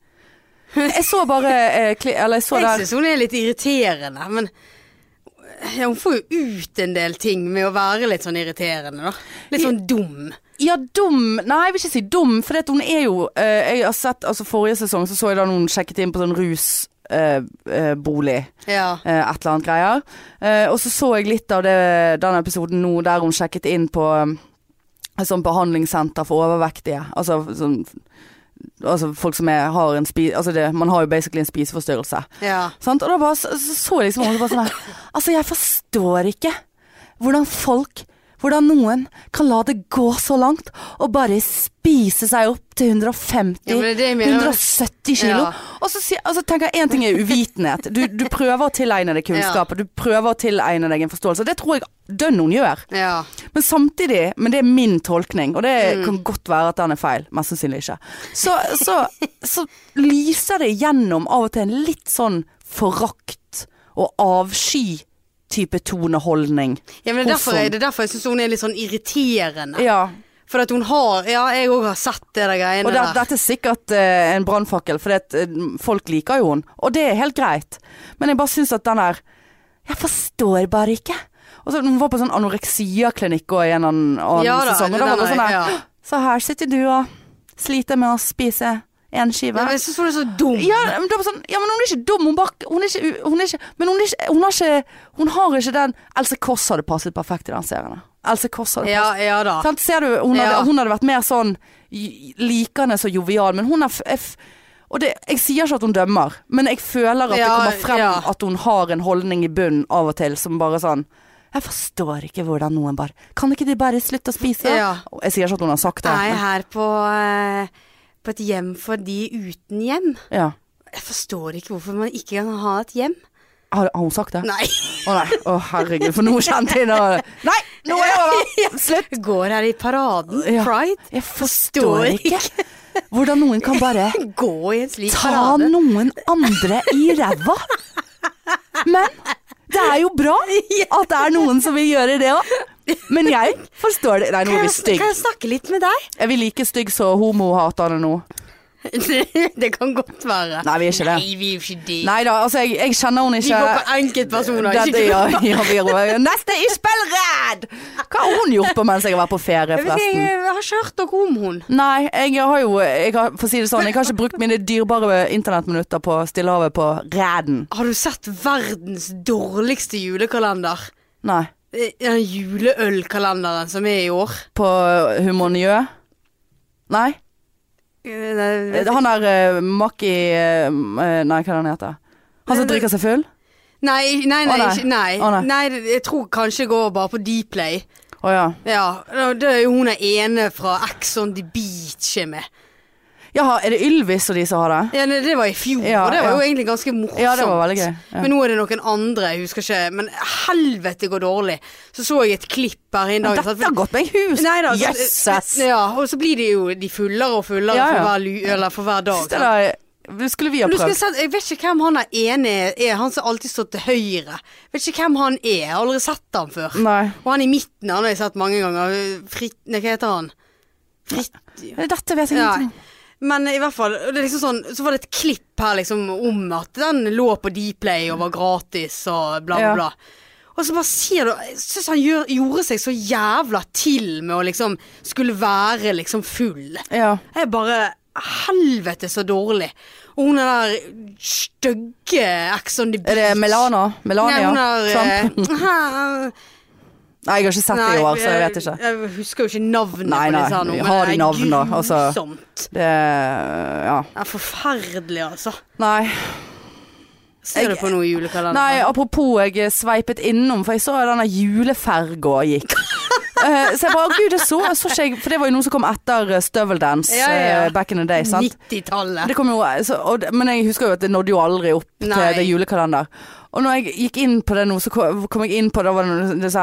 Speaker 1: Jeg så bare eh, kli Eller jeg så
Speaker 2: Jeg
Speaker 1: der
Speaker 2: syns hun er litt irriterende, men ja, hun får jo ut en del ting med å være litt sånn irriterende, da. Litt sånn dum.
Speaker 1: Ja, dum Nei, jeg vil ikke si dum, for hun er jo eh, Jeg har sett altså Forrige sesong så så jeg da noen sjekket inn på sånn rusbolig.
Speaker 2: Ja.
Speaker 1: eh, et eller annet greier. Eh, og så så jeg litt av det, den episoden nå der hun sjekket inn på et sånt behandlingssenter for overvektige. Altså sånn Altså folk som er, har en spi... Altså det, man har jo basically en spiseforstyrrelse.
Speaker 2: Ja.
Speaker 1: Sant? Og da bare så, så, så liksom hun bare sånn her Altså, jeg forstår ikke hvordan folk hvordan noen kan la det gå så langt og bare spise seg opp til 150,
Speaker 2: Ja, men det er det jeg mener.
Speaker 1: 170 kilo.
Speaker 2: Ja.
Speaker 1: Og så sier- altså, tenker jeg én ting er uvitenhet. Du, du prøver å tilegne deg kunnskap, og du prøver å tilegne deg en forståelse. Det tror jeg dønn hun gjør.
Speaker 2: Ja.
Speaker 1: Men samtidig, men det er min tolkning, og det
Speaker 2: Mm.
Speaker 1: kan godt være at den er feil, mest sannsynlig ikke, så, så, så lyser det gjennom av og til en litt sånn forakt og avsky type toneholdning.
Speaker 2: Ja, men det er derfor, jeg, det er derfor jeg syns hun er litt sånn irriterende.
Speaker 1: Ja,
Speaker 2: For at hun har Ja, jeg òg har sett det der greiene
Speaker 1: og det,
Speaker 2: der.
Speaker 1: dette er sikkert eh, en brannfakkel, for det, eh, folk liker jo hun, og det er helt greit. Men jeg bare syns at den der Jeg forstår bare ikke. Og så Hun var på sånn anoreksiaklinikk og i en annen, annen
Speaker 2: Ja da,
Speaker 1: sesong, og
Speaker 2: det
Speaker 1: da var
Speaker 2: der
Speaker 1: det sånn
Speaker 2: er-
Speaker 1: her
Speaker 2: ja.
Speaker 1: Så her sitter du og sliter med å spise én skive.
Speaker 2: Ja, men jeg syns hun er så dum.
Speaker 1: Ja, men, sånn, ja, men hun er ikke dum, hun, bak, hun er ikke hun er ikke, Men hun, ikke, hun, har ikke, hun har ikke den Else Kåss hadde passet perfekt i den serien. Else Kåss hadde
Speaker 2: Ja,
Speaker 1: passet.
Speaker 2: ja da.
Speaker 1: Sånn, Ser du, hun hadde, hun hadde vært mer sånn likende så jovial, men hun er, f- er Og det, jeg sier ikke at hun dømmer, men jeg føler at det kommer frem at hun har en holdning i bunnen av og til som bare sånn Jeg forstår ikke hvordan noen bare Kan ikke de bare slutte å spise?
Speaker 2: Ja.
Speaker 1: Jeg sier ikke at hun har sagt det.
Speaker 2: Er her på, eh, på et hjem for de uten hjem.
Speaker 1: Ja.
Speaker 2: Jeg forstår ikke hvorfor man ikke kan ha et hjem.
Speaker 1: Har, har hun sagt det?
Speaker 2: Nei.
Speaker 1: Å nei, å herregud, for nå kjente jeg nå Nei, nå er det over! Slutt!
Speaker 2: Går her i paraden.
Speaker 1: Ja.
Speaker 2: Pride.
Speaker 1: Jeg forstår ikke hvordan noen kan bare
Speaker 2: Gå i en slik
Speaker 1: ta
Speaker 2: parade.
Speaker 1: noen andre i ræva. Men det er jo bra at det er noen som vil gjøre det òg. Men jeg forstår det. Nei, nå er vi stygge.
Speaker 2: kan jeg snakke litt med deg?
Speaker 1: Er vi like stygge som homohaterne nå?
Speaker 2: det kan godt være.
Speaker 1: Nei, vi er ikke det.
Speaker 2: Nei, vi er ikke det.
Speaker 1: Nei da, altså jeg, jeg kjenner hun
Speaker 2: Vi går på enkeltpersoner, ikke
Speaker 1: ja,
Speaker 2: grupper.
Speaker 1: ja, vi Neste i spillredd! Hva har hun gjort på mens jeg har vært på ferie, forresten?
Speaker 2: jeg har ikke hørt noe om hun.
Speaker 1: Nei, jeg har jo jeg har, For å si det sånn, jeg har ikke brukt mine dyrebare internettminutter på Stillehavet på ræden.
Speaker 2: Har du sett verdens dårligste julekalender?
Speaker 1: Nei.
Speaker 2: Eh, Den juleølkalenderen som er i år.
Speaker 1: På Humorniø? Nei.
Speaker 2: Eh, nei,
Speaker 1: Han der uh, Maki uh, Nei, hva er det han heter? Han som drikker seg full?
Speaker 2: Nei, nei, nei,
Speaker 1: Å, nei.
Speaker 2: ikke- nei.
Speaker 1: Å, nei.
Speaker 2: Jeg tror kanskje det går bare på Dplay.
Speaker 1: Å ja.
Speaker 2: Ja, det er jo hun er ene fra Ex on the Beach er med.
Speaker 1: Jaha, er det Ylvis og de som har det?
Speaker 2: Ja, det, det var i fjor,
Speaker 1: Ja,
Speaker 2: det var
Speaker 1: ja.
Speaker 2: jo egentlig ganske morsomt.
Speaker 1: Ja, det var veldig gøy. Ja.
Speaker 2: Men nå er det noen andre, jeg husker ikke. Men helvete går dårlig. Så så jeg et klipp her en dag.
Speaker 1: Dette har gått meg hus!
Speaker 2: Nei da,
Speaker 1: yes,
Speaker 2: Ja, og så blir de jo de fullere og fullere. For, hver, eller for hver dag.
Speaker 1: Det skulle vi ha prøvd.
Speaker 2: sett, jeg vet ikke hvem han er enig er. Han som alltid står til høyre. Jeg Vet ikke hvem han er. Jeg har aldri sett han før.
Speaker 1: Nei.
Speaker 2: Og han i midten han har jeg sett mange ganger. Fritt Nei, hva heter han? Fritt
Speaker 1: Dette vet jeg ingenting om.
Speaker 2: Men i hvert fall, det er liksom sånn, så var det et klipp her liksom om at den lå på Dplay og var gratis og bla, bla,
Speaker 1: Ja.
Speaker 2: bla. Og så bare sier du Jeg syns han gjør, gjorde seg så jævla til med å liksom skulle være liksom full.
Speaker 1: Ja.
Speaker 2: Jeg bare Helvete så dårlig. Og hun er der stygge Ex on the Beach.
Speaker 1: Er det Melana? Melania?
Speaker 2: Nei, hun er
Speaker 1: Trump? Nei, jeg har ikke sett det i år, så jeg vet ikke.
Speaker 2: Jeg husker jo ikke navnet
Speaker 1: Nei,
Speaker 2: på
Speaker 1: nei,
Speaker 2: disse her nå, men
Speaker 1: har de
Speaker 2: er
Speaker 1: navn altså. Det Ja.
Speaker 2: Det er forferdelig, altså.
Speaker 1: Nei.
Speaker 2: Ser
Speaker 1: Jeg-
Speaker 2: du på noe i julekalender?
Speaker 1: Nei, apropos jeg sveipet innom, for jeg så denne juleferga gikk. Eh, så jeg bare, gud, det så, så ikke jeg For det var jo noen som kom etter eh, Støveldance
Speaker 2: Ja, ja,
Speaker 1: eh, back in the day, sant?
Speaker 2: 90-tallet.
Speaker 1: Det kom jo, så, og, det- men jeg husker jo at det nådde jo aldri opp
Speaker 2: Nei.
Speaker 1: til det julekalender. Og når jeg gikk inn på det nå, så kom, jeg inn på Da var det disse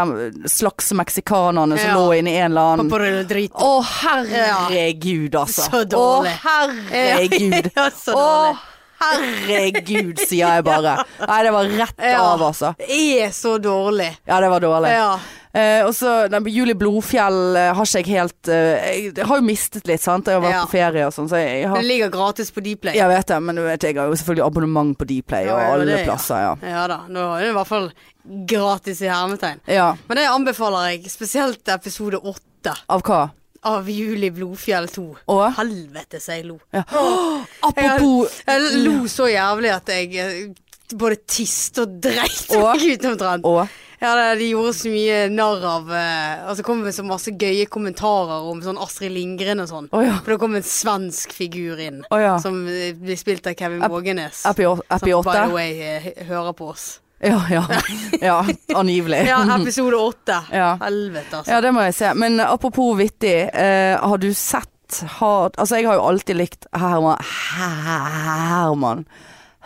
Speaker 1: slags meksikanerne som
Speaker 2: Ja.
Speaker 1: lå inni en eller annen. Å, herregud, altså.
Speaker 2: Så dårlig.
Speaker 1: Å, herregud.
Speaker 2: Ja, så
Speaker 1: Å, herregud, sier jeg bare. Nei, det var rett av, altså.
Speaker 2: Det er så dårlig.
Speaker 1: Ja, det var dårlig.
Speaker 2: Ja.
Speaker 1: Eh, og så Julie Blodfjell eh, har ikke jeg helt eh, Jeg har jo mistet litt, sant. Jeg har vært
Speaker 2: Ja.
Speaker 1: på ferie og sånn, så jeg, jeg har
Speaker 2: Det ligger gratis på Dplay.
Speaker 1: Jeg vet det, men vet, jeg har jo selvfølgelig abonnement på Dplay
Speaker 2: Ja,
Speaker 1: og alle
Speaker 2: det,
Speaker 1: plasser, ja.
Speaker 2: Ja da. Nå er det i hvert fall gratis i hermetegn.
Speaker 1: Ja.
Speaker 2: Men det anbefaler jeg, spesielt episode åtte
Speaker 1: Av hva?
Speaker 2: av Julie Blodfjell 2.
Speaker 1: Og?
Speaker 2: Helvete så jeg lo.
Speaker 1: Ja. Apropos
Speaker 2: Jeg lo så jævlig at jeg eh, både tiste og dreit meg ut omtrent.
Speaker 1: Og
Speaker 2: Ja, de gjorde så mye narr av eh, Og så kom det så masse gøye kommentarer om sånn Astrid Lindgren og sånn.
Speaker 1: Oh, ja.
Speaker 2: For det kom en svensk figur inn.
Speaker 1: oh, ja.
Speaker 2: Som eh, blir spilt av Kevin Vågenes.
Speaker 1: 8
Speaker 2: Som by the way eh, hører på oss.
Speaker 1: Ja, ja. Ja, angivelig.
Speaker 2: Ja, episode åtte.
Speaker 1: Ja.
Speaker 2: Helvete, altså.
Speaker 1: Ja, det må jeg se. Men apropos vittig, eh, har du sett har, Altså, jeg har jo alltid likt Herman Herman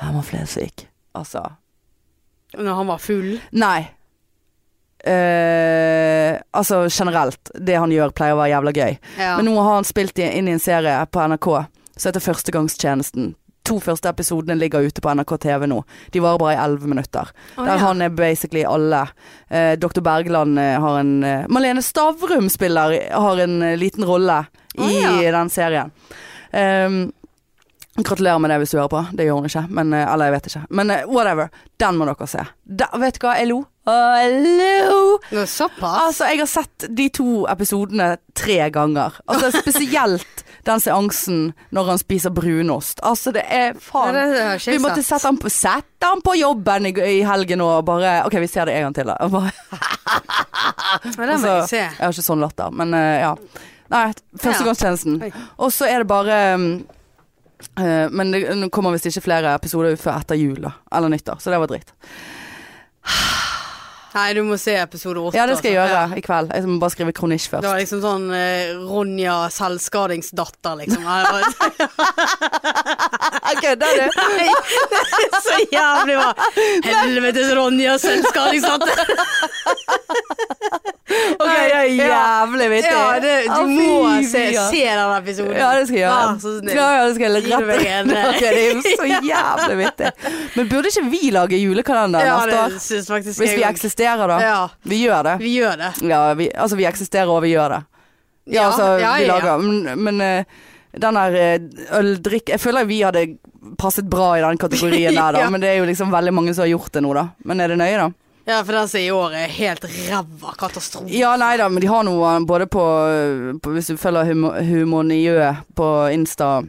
Speaker 1: Herman Flesvig. Altså
Speaker 2: Når han var full.
Speaker 1: Nei. Eh, Altså generelt. Det han gjør pleier å være jævla gøy.
Speaker 2: Ja.
Speaker 1: Men nå har han spilt i- inn i en serie på NRK som heter Førstegangstjenesten. To første episodene ligger ute på NRK TV nå. De varer bare i elleve minutter.
Speaker 2: Oh,
Speaker 1: Der
Speaker 2: ja.
Speaker 1: han er basically alle. Uh, Dr. Bergland uh, har en eh, Malene Stavrum spiller har en eh, liten rolle i
Speaker 2: ja.
Speaker 1: den serien. Ehm, gratulerer med det hvis du hører på. Det gjør hun ikke. Men, eh, eller jeg vet ikke. Men eh, whatever. Den må dere se. Da, vet du hva? Jeg lo. Å, jeg lo.
Speaker 2: Nå, Såpass?
Speaker 1: Altså, jeg har sett de to episodene tre ganger. Altså Spesielt den seansen når han spiser brunost. Altså, det er faen
Speaker 2: det det
Speaker 1: Vi måtte sette han på, sette han på jobben i, i helgen og bare OK, vi ser det en gang til, da. Og Bare,
Speaker 2: men det må
Speaker 1: altså,
Speaker 2: jeg se.
Speaker 1: jeg har ikke sånn latter, men eh, ja. Nei, førstegangstjenesten. Og så er det bare eh, Men det kommer visst ikke flere episoder før etter jul, da. Eller nyttår. Så det var dritt.
Speaker 2: Nei, du må se episode åtte.
Speaker 1: Ja, det skal jeg
Speaker 2: altså.
Speaker 1: gjøre i kveld. Jeg må bare skrive kronisj
Speaker 2: Det var liksom sånn eh, Ronja selvskadingsdatter, liksom.
Speaker 1: Kødder du?
Speaker 2: Så jævlig bra. Helvetes Ronja selvskadingsdatter.
Speaker 1: Ok, det er jævlig vittig.
Speaker 2: Ja, det, du må se, se den episoden.
Speaker 1: Ja, det skal jeg gjøre.
Speaker 2: Vær så snill.
Speaker 1: Ja, ja, det skal jeg rette.
Speaker 2: eh.
Speaker 1: Det er jo så jævlig vittig. Men burde ikke vi lage julekalender
Speaker 2: Ja,
Speaker 1: neste år?
Speaker 2: det syns faktisk
Speaker 1: Hvis vi
Speaker 2: også.
Speaker 1: Eksisterer, da.
Speaker 2: Ja,
Speaker 1: Vi gjør det.
Speaker 2: vi gjør det.
Speaker 1: Ja, vi, altså vi eksisterer og vi gjør det. Ja, altså vi lager Men, men eh, den der eh, øldrikk Jeg føler vi hadde passet bra i den kategorien der, da.
Speaker 2: Ja.
Speaker 1: Men det er jo liksom veldig mange som har gjort det nå, da. Men er det nøye, da?
Speaker 2: Ja, for den som i år er helt ræva katastrofe.
Speaker 1: Ja, nei da, men de har noe både på, på Hvis du følger Humorniø på Insta,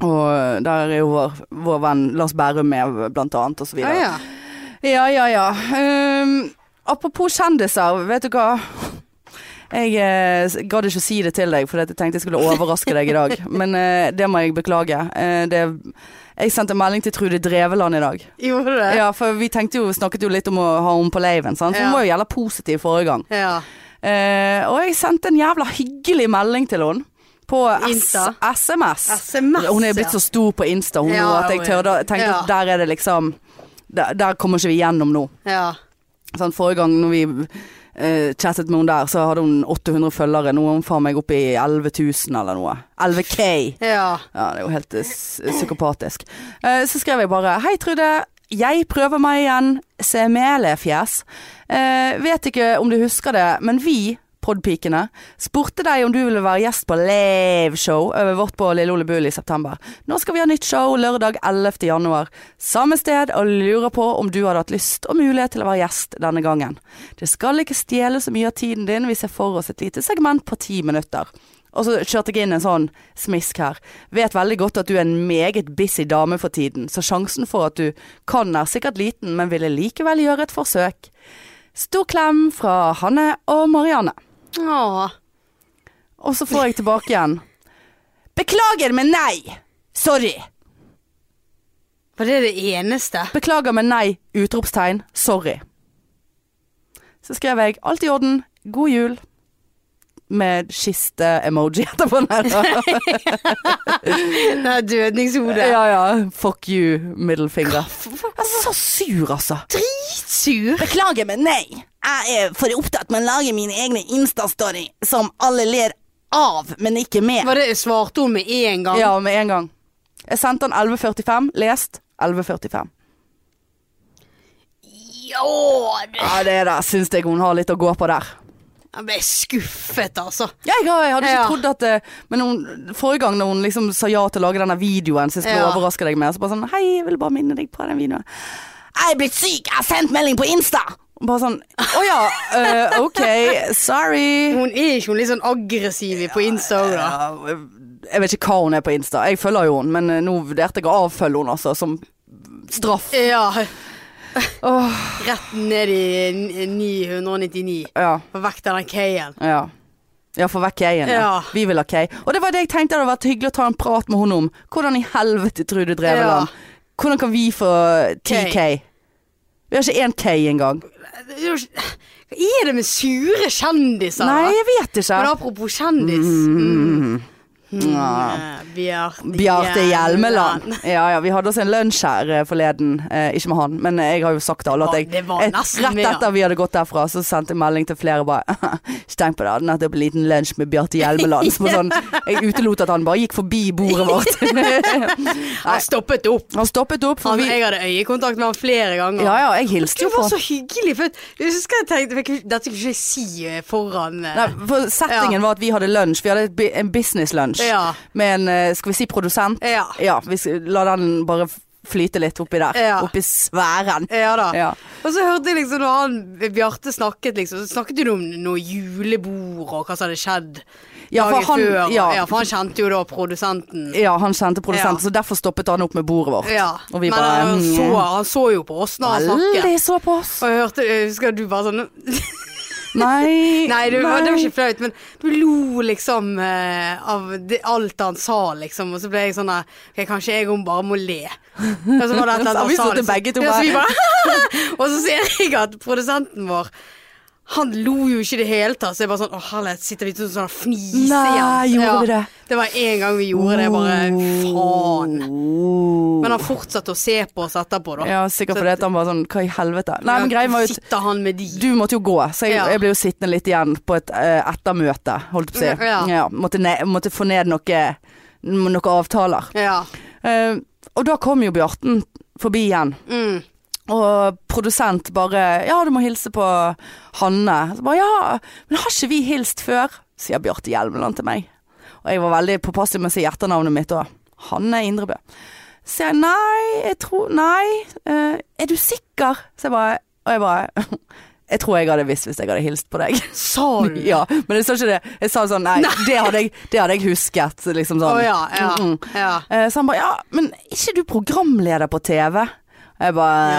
Speaker 1: og der er jo vår, vår venn Lars Bærum med, blant annet, og så videre.
Speaker 2: ja.
Speaker 1: Ja, ja, ja. Ehm, apropos kjendiser, vet du hva? Jeg eh, gadd ikke å si det til deg, for jeg tenkte jeg skulle overraske deg i dag. Men eh, det må jeg beklage. Eh, det, jeg sendte melding til Trude Dreveland i dag.
Speaker 2: Gjorde du det?
Speaker 1: Ja, for vi jo, snakket jo litt om å ha henne på laven?
Speaker 2: Ja.
Speaker 1: hun var jo jævla positiv forrige gang.
Speaker 2: Ja.
Speaker 1: Eh, og jeg sendte en jævla hyggelig melding til henne. På? SMS.
Speaker 2: SMS,
Speaker 1: Hun er blitt så stor på Insta hun
Speaker 2: Ja,
Speaker 1: at jeg tørde, tenkte
Speaker 2: ja.
Speaker 1: at der er det liksom Der, der kommer ikke vi gjennom nå.
Speaker 2: ja.
Speaker 1: Sånn, forrige gang når vi uh, chattet med henne der, så hadde hun 800 følgere. Nå er hun faen meg oppe i 11 000 eller noe. 11K.
Speaker 2: Ja.
Speaker 1: Ja, det er jo helt uh, psykopatisk. Uh, så skrev jeg bare Hei, Trude. Jeg prøver meg igjen. Semelefjes. Uh, vet ikke om du husker det, men vi, Podpikene, spurte deg om du ville være gjest på liveshow over vårt på Lille Ole Bull i september. Nå skal vi ha nytt show lørdag 11. januar. Samme sted, og lurer på om du hadde hatt lyst og mulighet til å være gjest denne gangen. Det skal ikke stjele så mye av tiden din, vi ser for oss et lite segment på ti minutter. Og så kjørte jeg inn en sånn smisk her. Vet veldig godt at du er en meget busy dame for tiden, så sjansen for at du kan er sikkert liten, men ville likevel gjøre et forsøk. Stor klem fra Hanne og Marianne.
Speaker 2: Åh.
Speaker 1: Og så får jeg tilbake igjen. Beklager, men nei! Sorry.
Speaker 2: Var det det eneste?
Speaker 1: Beklager, men nei! Utropstegn. Sorry. Så skrev jeg alt i orden. God jul. Med kiste-emoji etterpå. Nei.
Speaker 2: Det er dødningshodet.
Speaker 1: Ja ja. Fuck you, middle finger. Jeg er så sur, altså.
Speaker 2: Dritsur.
Speaker 1: Beklager, men nei. Jeg er for opptatt med å lage mine egne Insta-story som alle ler av, men ikke med.
Speaker 2: Var det svarte hun med en gang?
Speaker 1: Ja, med en gang. Jeg sendte den 11.45. Lest 11.45.
Speaker 2: Ja, det-
Speaker 1: Ja, det der syns jeg hun har litt å gå på der.
Speaker 2: Jeg ble skuffet, altså.
Speaker 1: Jeg, jeg hadde ikke
Speaker 2: Ja.
Speaker 1: trodd at det, Men hun, forrige gang når hun liksom sa ja til å lage denne videoen som jeg skulle
Speaker 2: Ja.
Speaker 1: overraske deg med, så bare sånn Hei, jeg vil bare minne deg på den videoen. Jeg er blitt syk! Jeg har sendt melding på Insta! Bare sånn Å ja, uh, ok, sorry.
Speaker 2: Hun er ikke hun litt sånn aggressiv på Insta òg, da?
Speaker 1: Ja, jeg vet ikke hva hun er på Insta. Jeg følger jo hun, men eh, nå vurderte jeg å avfølge hun altså, som straff.
Speaker 2: Ja.
Speaker 1: Oh.
Speaker 2: Rett ned i 999.
Speaker 1: ja,
Speaker 2: Få vekk den K-en.
Speaker 1: ja. Ja, få vekk K-en. Ja.
Speaker 2: Ja.
Speaker 1: Vi vil ha K. Og det var det jeg tenkte hadde vært hyggelig å ta en prat med hun om. Hvordan i helvete, Trude Dreveland? Hvordan kan vi få 10K? Vi har ikke én K engang.
Speaker 2: Hva er det med sure kjendiser?
Speaker 1: Nei, jeg vet ikke.
Speaker 2: Men apropos kjendis. Mm.
Speaker 1: Ja.
Speaker 2: Bjarte
Speaker 1: Hjelmeland. Ja, ja, vi hadde oss en lunsj her eh, forleden. Eh, ikke med han, men jeg har jo sagt til alle at jeg eh, Rett etter vi hadde gått derfra, så sendte jeg melding til flere bare Ikke tenk på det, hadde nettopp en liten lunsj med Bjarte Hjelmeland. Så sånn, jeg utelot at han bare gikk forbi bordet vårt.
Speaker 2: Han stoppet opp.
Speaker 1: Han stoppet opp, for
Speaker 2: Han,
Speaker 1: vi
Speaker 2: jeg hadde øyekontakt med han flere ganger.
Speaker 1: Ja ja, jeg hilste jo på Det
Speaker 2: var så hyggelig. For jeg husker jeg tenkte Dette kunne ikke jeg si eh, foran eh,
Speaker 1: Nei, for Settingen var at vi hadde lunsj. Vi hadde en business en business-lunsj
Speaker 2: Ja.
Speaker 1: med en eh, skal vi si produsent.
Speaker 2: Ja.
Speaker 1: Ja, vi skal, la den bare flyte litt oppi der.
Speaker 2: Ja.
Speaker 1: Oppi sfæren.
Speaker 2: Ja da.
Speaker 1: Ja.
Speaker 2: Og så hørte jeg liksom når han Bjarte snakket, liksom, så snakket du om noe julebord og hva som hadde skjedd
Speaker 1: Ja, for han-
Speaker 2: før.
Speaker 1: ja.
Speaker 2: ja, for han kjente jo da produsenten.
Speaker 1: Ja, han kjente produsenten, så derfor stoppet han opp med bordet vårt.
Speaker 2: Ja. Men
Speaker 1: bare
Speaker 2: han,
Speaker 1: mm,
Speaker 2: så, han så jo på oss når han snakket.
Speaker 1: Veldig så på oss.
Speaker 2: Og jeg hørte, jeg husker du bare sånn
Speaker 1: Nei.
Speaker 2: Nei, du, nei. det var ikke flaut, men du lo liksom eh, av det, alt han sa, liksom. Og så ble jeg sånn der Ok, kanskje jeg bare må le. Og så var det et eller annet han sa. liksom.
Speaker 1: begge to
Speaker 2: Ja, så
Speaker 1: bare-
Speaker 2: bare Og så ser jeg at produsenten vår han lo jo ikke i det hele tatt, så jeg bare sånn Å, herlighet, sitter vi sånn sånn og fniser
Speaker 1: Nei,
Speaker 2: igjen?
Speaker 1: gjorde vi det?
Speaker 2: Det var en gang vi gjorde det, bare faen.
Speaker 1: Oh.
Speaker 2: Men han fortsatte å se på oss etterpå, da.
Speaker 1: Ja, sikkert fordi han var sånn Hva i helvete? Nei, men greia var jo
Speaker 2: Sitter han med de?
Speaker 1: du måtte jo gå, så jeg,
Speaker 2: Ja.
Speaker 1: jeg ble jo sittende litt igjen på et uh, ettermøte, holdt på å si.
Speaker 2: Ja.
Speaker 1: Ja, måtte, ne måtte få ned noe, noen avtaler.
Speaker 2: Ja.
Speaker 1: Uh, og da kom jo Bjarten forbi igjen.
Speaker 2: Mm.
Speaker 1: Og produsent bare 'Ja, du må hilse på Hanne'. Så bare 'Ja, men har ikke vi hilst før?' sier Bjarte Hjelmeland til meg. Og jeg var veldig påpasselig med å si etternavnet mitt òg. Hanne Indrebø. Så jeg 'Nei, jeg tror Nei. uh, er du sikker?' Så jeg bare Og jeg bare Jeg tror jeg hadde visst hvis jeg hadde hilst på deg.
Speaker 2: Sa du
Speaker 1: ja, men jeg sa ikke det. Jeg sa sånn Nei, Det, hadde jeg, det hadde jeg husket. Liksom sånn.
Speaker 2: Oh, ja, ja.
Speaker 1: Mm, mm.
Speaker 2: ja.
Speaker 1: Eh, Så han bare Ja, men er ikke du programleder på TV? Jeg bare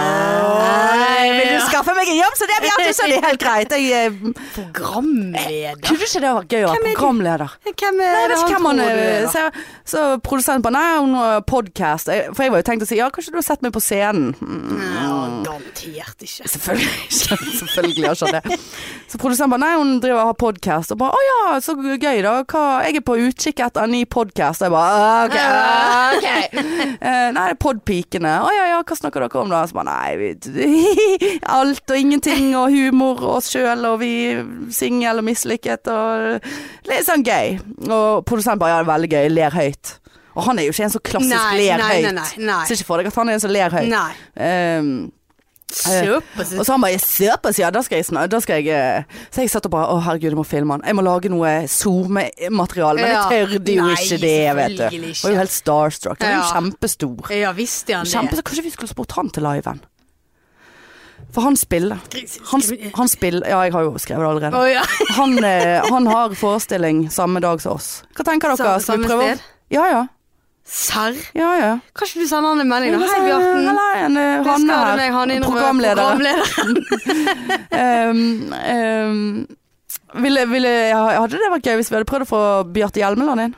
Speaker 1: Nei, vil du skaffe meg en jobb, så det blir alltid så det er helt greit. Jeg eh,
Speaker 2: Programleder?
Speaker 1: Kunne ikke det vært gøy å være
Speaker 2: du?
Speaker 1: programleder?
Speaker 2: Hvem
Speaker 1: Nei,
Speaker 2: er
Speaker 1: jeg
Speaker 2: det
Speaker 1: vet ikke hvem han
Speaker 2: du
Speaker 1: er. Så, så produsenten bare Nei, hun har podkast. For jeg var jo tenkt å si ja, kanskje du har sett meg på scenen. Mm,
Speaker 2: garantert ikke.
Speaker 1: Selvfølgelig ikke. Selvfølgelig har ikke det. Så produsenten bare Nei, hun driver og har podkast. Og bare Å ja, så gøy da. Hva, jeg er på utkikk etter en ny podkast. Og jeg bare «Ah, OK. okay. nei, det er Podpikene. Å ja ja, hva snakker dere om da? Så bare Nei, vi, alt og ingenting og humor og oss sjøl og vi singel og mislykket og litt sånn gøy. Og produsenten bare ja, det er veldig gøy. Ler høyt. Og han er jo ikke en som klassisk
Speaker 2: Nei,
Speaker 1: ler
Speaker 2: nei,
Speaker 1: høyt.
Speaker 2: nei, nei, nei.
Speaker 1: Ser ikke for deg at han er en som ler høyt.
Speaker 2: Nei.
Speaker 1: Um,
Speaker 2: Såpass.
Speaker 1: og så han bare Såpass, ja, da skal jeg Da skal jeg eh». Så jeg satt og bare Å herregud, jeg må filme han. Jeg må lage noe SoMe-materiale. Men jeg tørde jo
Speaker 2: Nei,
Speaker 1: ikke det, vet du. Jeg var jo helt starstruck. Han er jo kjempestor.
Speaker 2: Ja, visste han
Speaker 1: Kjempe,
Speaker 2: det?
Speaker 1: kanskje vi skulle spurt han til liven? For han spiller. Han, han spiller Ja, jeg har jo skrevet det allerede.
Speaker 2: Oh, ja.
Speaker 1: Han, eh, han har forestilling samme dag som oss. Hva tenker dere?
Speaker 2: Samme,
Speaker 1: samme
Speaker 2: sted?
Speaker 1: Ja ja.
Speaker 2: Serr?
Speaker 1: Ja ja.
Speaker 2: Kan du sende han en melding da? Hei, Bjarten.
Speaker 1: Eh, Hanne
Speaker 2: skal meg,
Speaker 1: her.
Speaker 2: han
Speaker 1: Programleder.
Speaker 2: programleder.
Speaker 1: Um, um, ville, ville, hadde det vært gøy hvis vi hadde prøvd å få Bjarte Hjelmeland inn?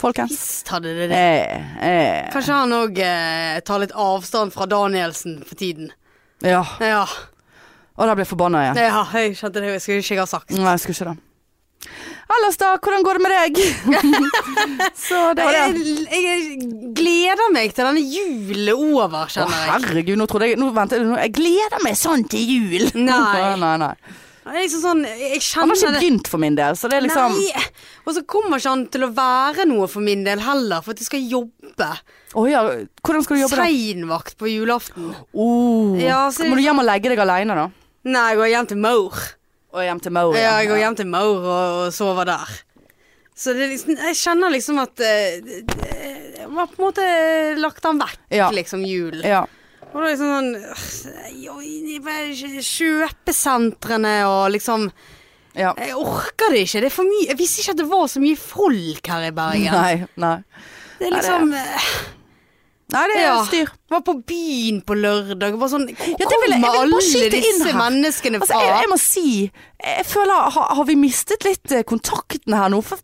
Speaker 1: Folkens.
Speaker 2: Visst hadde det det.
Speaker 1: Eh, eh,
Speaker 2: Kanskje han òg eh, tar litt avstand fra Danielsen for tiden.
Speaker 1: ja.
Speaker 2: Ja.
Speaker 1: Og da ble jeg forbanna igjen.
Speaker 2: ja, jeg skjønte det. Jeg skulle ikke jeg ha sagt.
Speaker 1: Nei, jeg skulle ikke det. Ellers da, hvordan går det med deg? Så det var det.
Speaker 2: Jeg, jeg gleder meg til denne julen er over,
Speaker 1: Å
Speaker 2: kjenner jeg.
Speaker 1: herregud, nå trodde jeg nå, vent, nå, Jeg gleder meg sånn til jul!
Speaker 2: Nei.
Speaker 1: nei, nei.
Speaker 2: Det er liksom sånn, jeg
Speaker 1: Han har ikke begynt for min del, så det er liksom
Speaker 2: Nei. Og så kommer ikke han til å være noe for min del heller, for at jeg skal jobbe.
Speaker 1: Oh, ja, hvordan skal du jobbe da?
Speaker 2: Seinvakt på julaften.
Speaker 1: Oh.
Speaker 2: Ja, så-
Speaker 1: Må du hjem og legge deg aleine, da?
Speaker 2: Nei, jeg går hjem til mor.
Speaker 1: Og hjem til Maur?
Speaker 2: Ja, jeg går hjem til Maur og, og sover der. Så det er liksom, jeg kjenner liksom at eh, det- det- Jeg var på en måte lagt han vekk,
Speaker 1: Ja.
Speaker 2: liksom, julen.
Speaker 1: Ja.
Speaker 2: Og det er liksom sånn Kjøpesentrene og liksom
Speaker 1: ja.
Speaker 2: Jeg orker det ikke. Det er. Jeg visste ikke at det var så mye folk her i Bergen.
Speaker 1: Nei, nei.
Speaker 2: Det er liksom øh,
Speaker 1: Nei, det er
Speaker 2: Ja.
Speaker 1: styr.
Speaker 2: Var på byen på lørdag. Var sånn Hvor
Speaker 1: Ja,
Speaker 2: kommer alle disse
Speaker 1: menneskene
Speaker 2: menneskene
Speaker 1: Altså,
Speaker 2: fra?
Speaker 1: jeg, jeg må si Jeg føler har, har vi mistet litt eh, kontakten her nå? For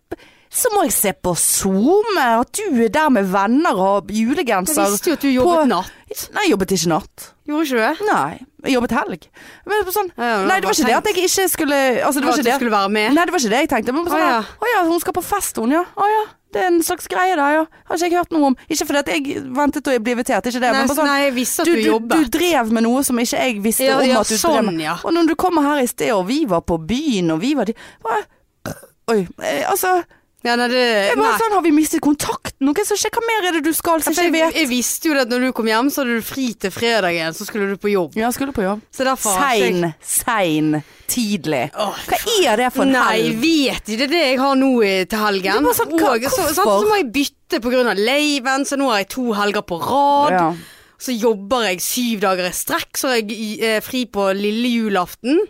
Speaker 1: så må jeg se på Zoom at du er der med venner og julegenser.
Speaker 2: jeg visste jo at du jobbet
Speaker 1: på-
Speaker 2: natt.
Speaker 1: Nei, jeg jobbet ikke natt.
Speaker 2: Gjorde ikke du det?
Speaker 1: Nei. Jeg jobbet helg. Men sånn,
Speaker 2: Ja,
Speaker 1: nei, det var ikke det at jeg ikke skulle Altså, det var ikke
Speaker 2: du
Speaker 1: det.
Speaker 2: skulle være med?
Speaker 1: Nei, det var ikke det jeg tenkte. Men sånn,
Speaker 2: Å, ja.
Speaker 1: å ja, hun skal på fest, hun, ja. Å ja. Det er en slags greie der, ja. Har ikke jeg hørt noe om. Ikke fordi at jeg ventet å bli invitert, ikke det.
Speaker 2: Nei,
Speaker 1: men bare sånn,
Speaker 2: nei, jeg visste at
Speaker 1: du,
Speaker 2: du,
Speaker 1: du,
Speaker 2: jobbet.
Speaker 1: du drev med noe som ikke jeg visste
Speaker 2: Ja,
Speaker 1: om
Speaker 2: ja,
Speaker 1: at du
Speaker 2: sånn,
Speaker 1: drev med.
Speaker 2: ja.
Speaker 1: Og når du kommer her i sted, og vi var på byen, og vi var de? Oi. Eh, altså
Speaker 2: ja, nei, det,
Speaker 1: jeg bare
Speaker 2: nei.
Speaker 1: sånn, Har vi mistet kontakten? Noe som mer er det du skal Så jeg
Speaker 2: jeg,
Speaker 1: vet?
Speaker 2: jeg visste jo at når du kom hjem, så hadde du fri til fredagen, så skulle du på jobb.
Speaker 1: Ja, skulle på jobb.
Speaker 2: Så derfor har
Speaker 1: Sein, sein, tidlig.
Speaker 2: Åh,
Speaker 1: Hva er det for en
Speaker 2: Nei,
Speaker 1: helg?
Speaker 2: vet ikke. Det er det jeg har nå til helgen.
Speaker 1: Sånn, hva-
Speaker 2: Og så,
Speaker 1: så,
Speaker 2: så må jeg bytte av laven, så nå har jeg to helger på rad.
Speaker 1: Ja.
Speaker 2: Så jobber jeg syv dager i strekk, så er jeg eh, fri på lille julaften.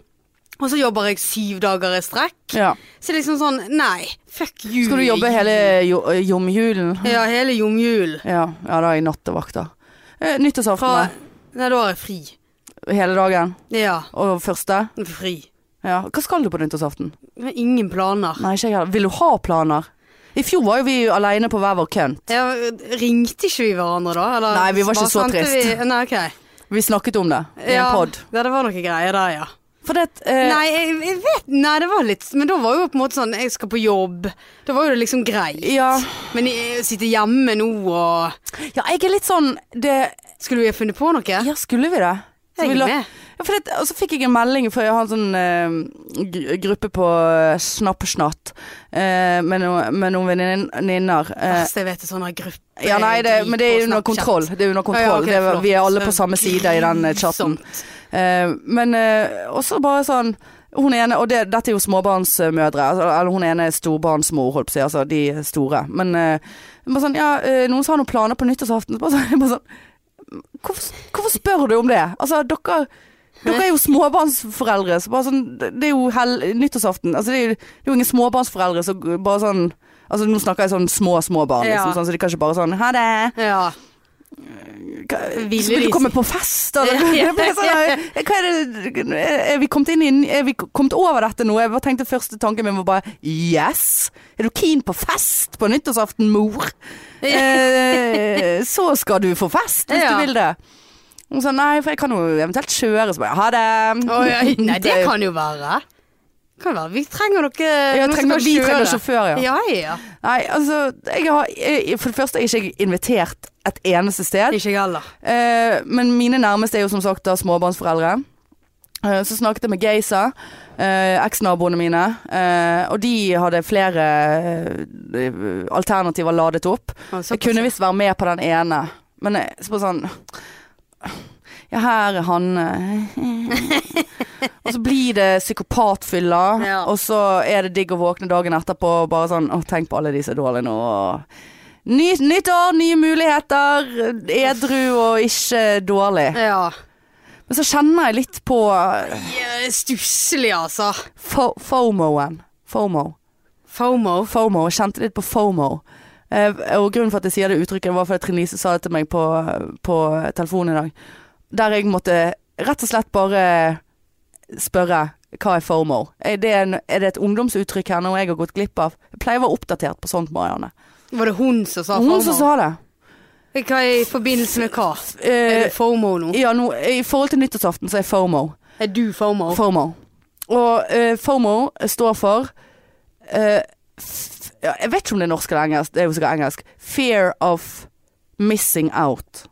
Speaker 2: Og så jobber jeg syv dager i strekk.
Speaker 1: ja.
Speaker 2: Så liksom sånn, nei, fuck you.
Speaker 1: Skal du jobbe hele jo, jomjulen?
Speaker 2: Ja, hele jomjulen.
Speaker 1: Ja, ja da er jeg nattevakter. da. nyttårsaften, da?
Speaker 2: Nei, da har jeg fri.
Speaker 1: hele dagen?
Speaker 2: Ja,
Speaker 1: Og første?
Speaker 2: fri.
Speaker 1: Ja. Hva skal du på nyttårsaften?
Speaker 2: Ingen planer.
Speaker 1: Nei, ikke jeg heller. Vil du ha planer? I fjor var jo vi alene på hver vår kønt.
Speaker 2: Ja, ringte ikke vi hverandre da? Eller
Speaker 1: Nei, vi var ikke så trist.
Speaker 2: Vi, nei, ok.
Speaker 1: Vi snakket om det i
Speaker 2: ja,
Speaker 1: en pod.
Speaker 2: Ja, det var noe greier der, ja.
Speaker 1: For det uh,
Speaker 2: Nei, jeg, jeg vet Nei, det var litt Men da var jo på en måte sånn Jeg skal på jobb. Da var jo det liksom greit.
Speaker 1: Ja.
Speaker 2: Men jeg sitter hjemme nå og
Speaker 1: ja, jeg er litt sånn det,
Speaker 2: Skulle vi ha funnet på noe?
Speaker 1: Ja, skulle vi det? Så
Speaker 2: jeg er med.
Speaker 1: Ja, det, og så fikk jeg en melding, for jeg har en sånn eh, gruppe på uh, Snappsnatt eh, med, no, med noen venninner. Eh,
Speaker 2: Verste jeg vet er sånne grupper gruppe
Speaker 1: ja, nei, det, men det er under kontroll. Det er under
Speaker 2: Ja, ja, okay,
Speaker 1: det, vi er alle på samme side i den eh, chatten.
Speaker 2: grusomt.
Speaker 1: Eh, men eh, også bare sånn Hun ene, og det, dette er jo småbarnsmødre, altså, eller hun ene er storbarnsmor, holdt på å si, altså de store. Men eh, bare sånn, ja, noen har noen planer på nyttårsaften. Bare sånn, bare sånn hvorfor, hvorfor spør du om det? Altså, dere dere er jo småbarnsforeldre, så bare sånn Det det er jo hel, nyttårsaften. Altså, det er jo, det er jo ingen småbarnsforeldre som bare sånn Altså, nå snakker jeg sånn små, små barn, liksom,
Speaker 2: Ja.
Speaker 1: sånn, så de kan ikke bare sånn Ha det.
Speaker 2: Ja.
Speaker 1: Vil du komme på fest, eller? Sånn, er vi kommet inn i Er vi kommet over dette nå? Jeg bare tenkte første tanken min var bare Yes! Er du keen på fest på nyttårsaften, mor? Eh, så skal du få fest, hvis du vil det. Hun sa nei, for jeg kan jo eventuelt kjøre. Så bare ha det.
Speaker 2: Oh, ja. Nei, det kan jo være. Kan være. Vi trenger noe
Speaker 1: Ja, trenger, vi trenger sjåfør, ja.
Speaker 2: Ja, ja.
Speaker 1: Nei, altså jeg har, For det første er jeg ikke invitert et eneste sted.
Speaker 2: Ikke jeg heller.
Speaker 1: Eh, men mine nærmeste er jo som sagt da småbarnsforeldre. Eh, så snakket jeg med Geisa, eh, eksnaboene mine, eh, og de hadde flere eh, alternativer ladet opp.
Speaker 2: Ah,
Speaker 1: Jeg kunne visst være med på den ene, men jeg så sånn Ja, her er Hanne. og så blir det psykopatfylla,
Speaker 2: Ja.
Speaker 1: og så er det digg å våkne dagen etterpå og bare sånn Å, tenk på alle de som er dårlige nå. og Ny, nytt år, nye muligheter. Edru og ikke dårlig.
Speaker 2: Ja.
Speaker 1: Men så kjenner jeg litt på
Speaker 2: Stusslig, altså.
Speaker 1: fo FOMO-en. FOMO.
Speaker 2: FOMO.
Speaker 1: FOMO. Jeg kjente litt på FOMO. Eh, og grunnen for at jeg sier det uttrykket, var fordi Trine Lise sa det til meg på, på telefonen i dag. Der jeg måtte rett og slett bare spørre hva er FOMO? Er det, en, er det et ungdomsuttrykk her noe jeg har gått glipp av? Jeg pleier å være oppdatert på sånt, Marianne.
Speaker 2: Var det hun som sa
Speaker 1: Hun som sa det.
Speaker 2: Hva er i forbindelse med hva? Er
Speaker 1: Eh,
Speaker 2: det FOMO nå?
Speaker 1: ja, nå, I forhold til nyttårsaften så er FOMO.
Speaker 2: Er du FOMO?
Speaker 1: FOMO. Og uh, FOMO står for uh, Jeg vet ikke om det er norsk eller engelsk, det er jo sikkert engelsk. Fear of missing out.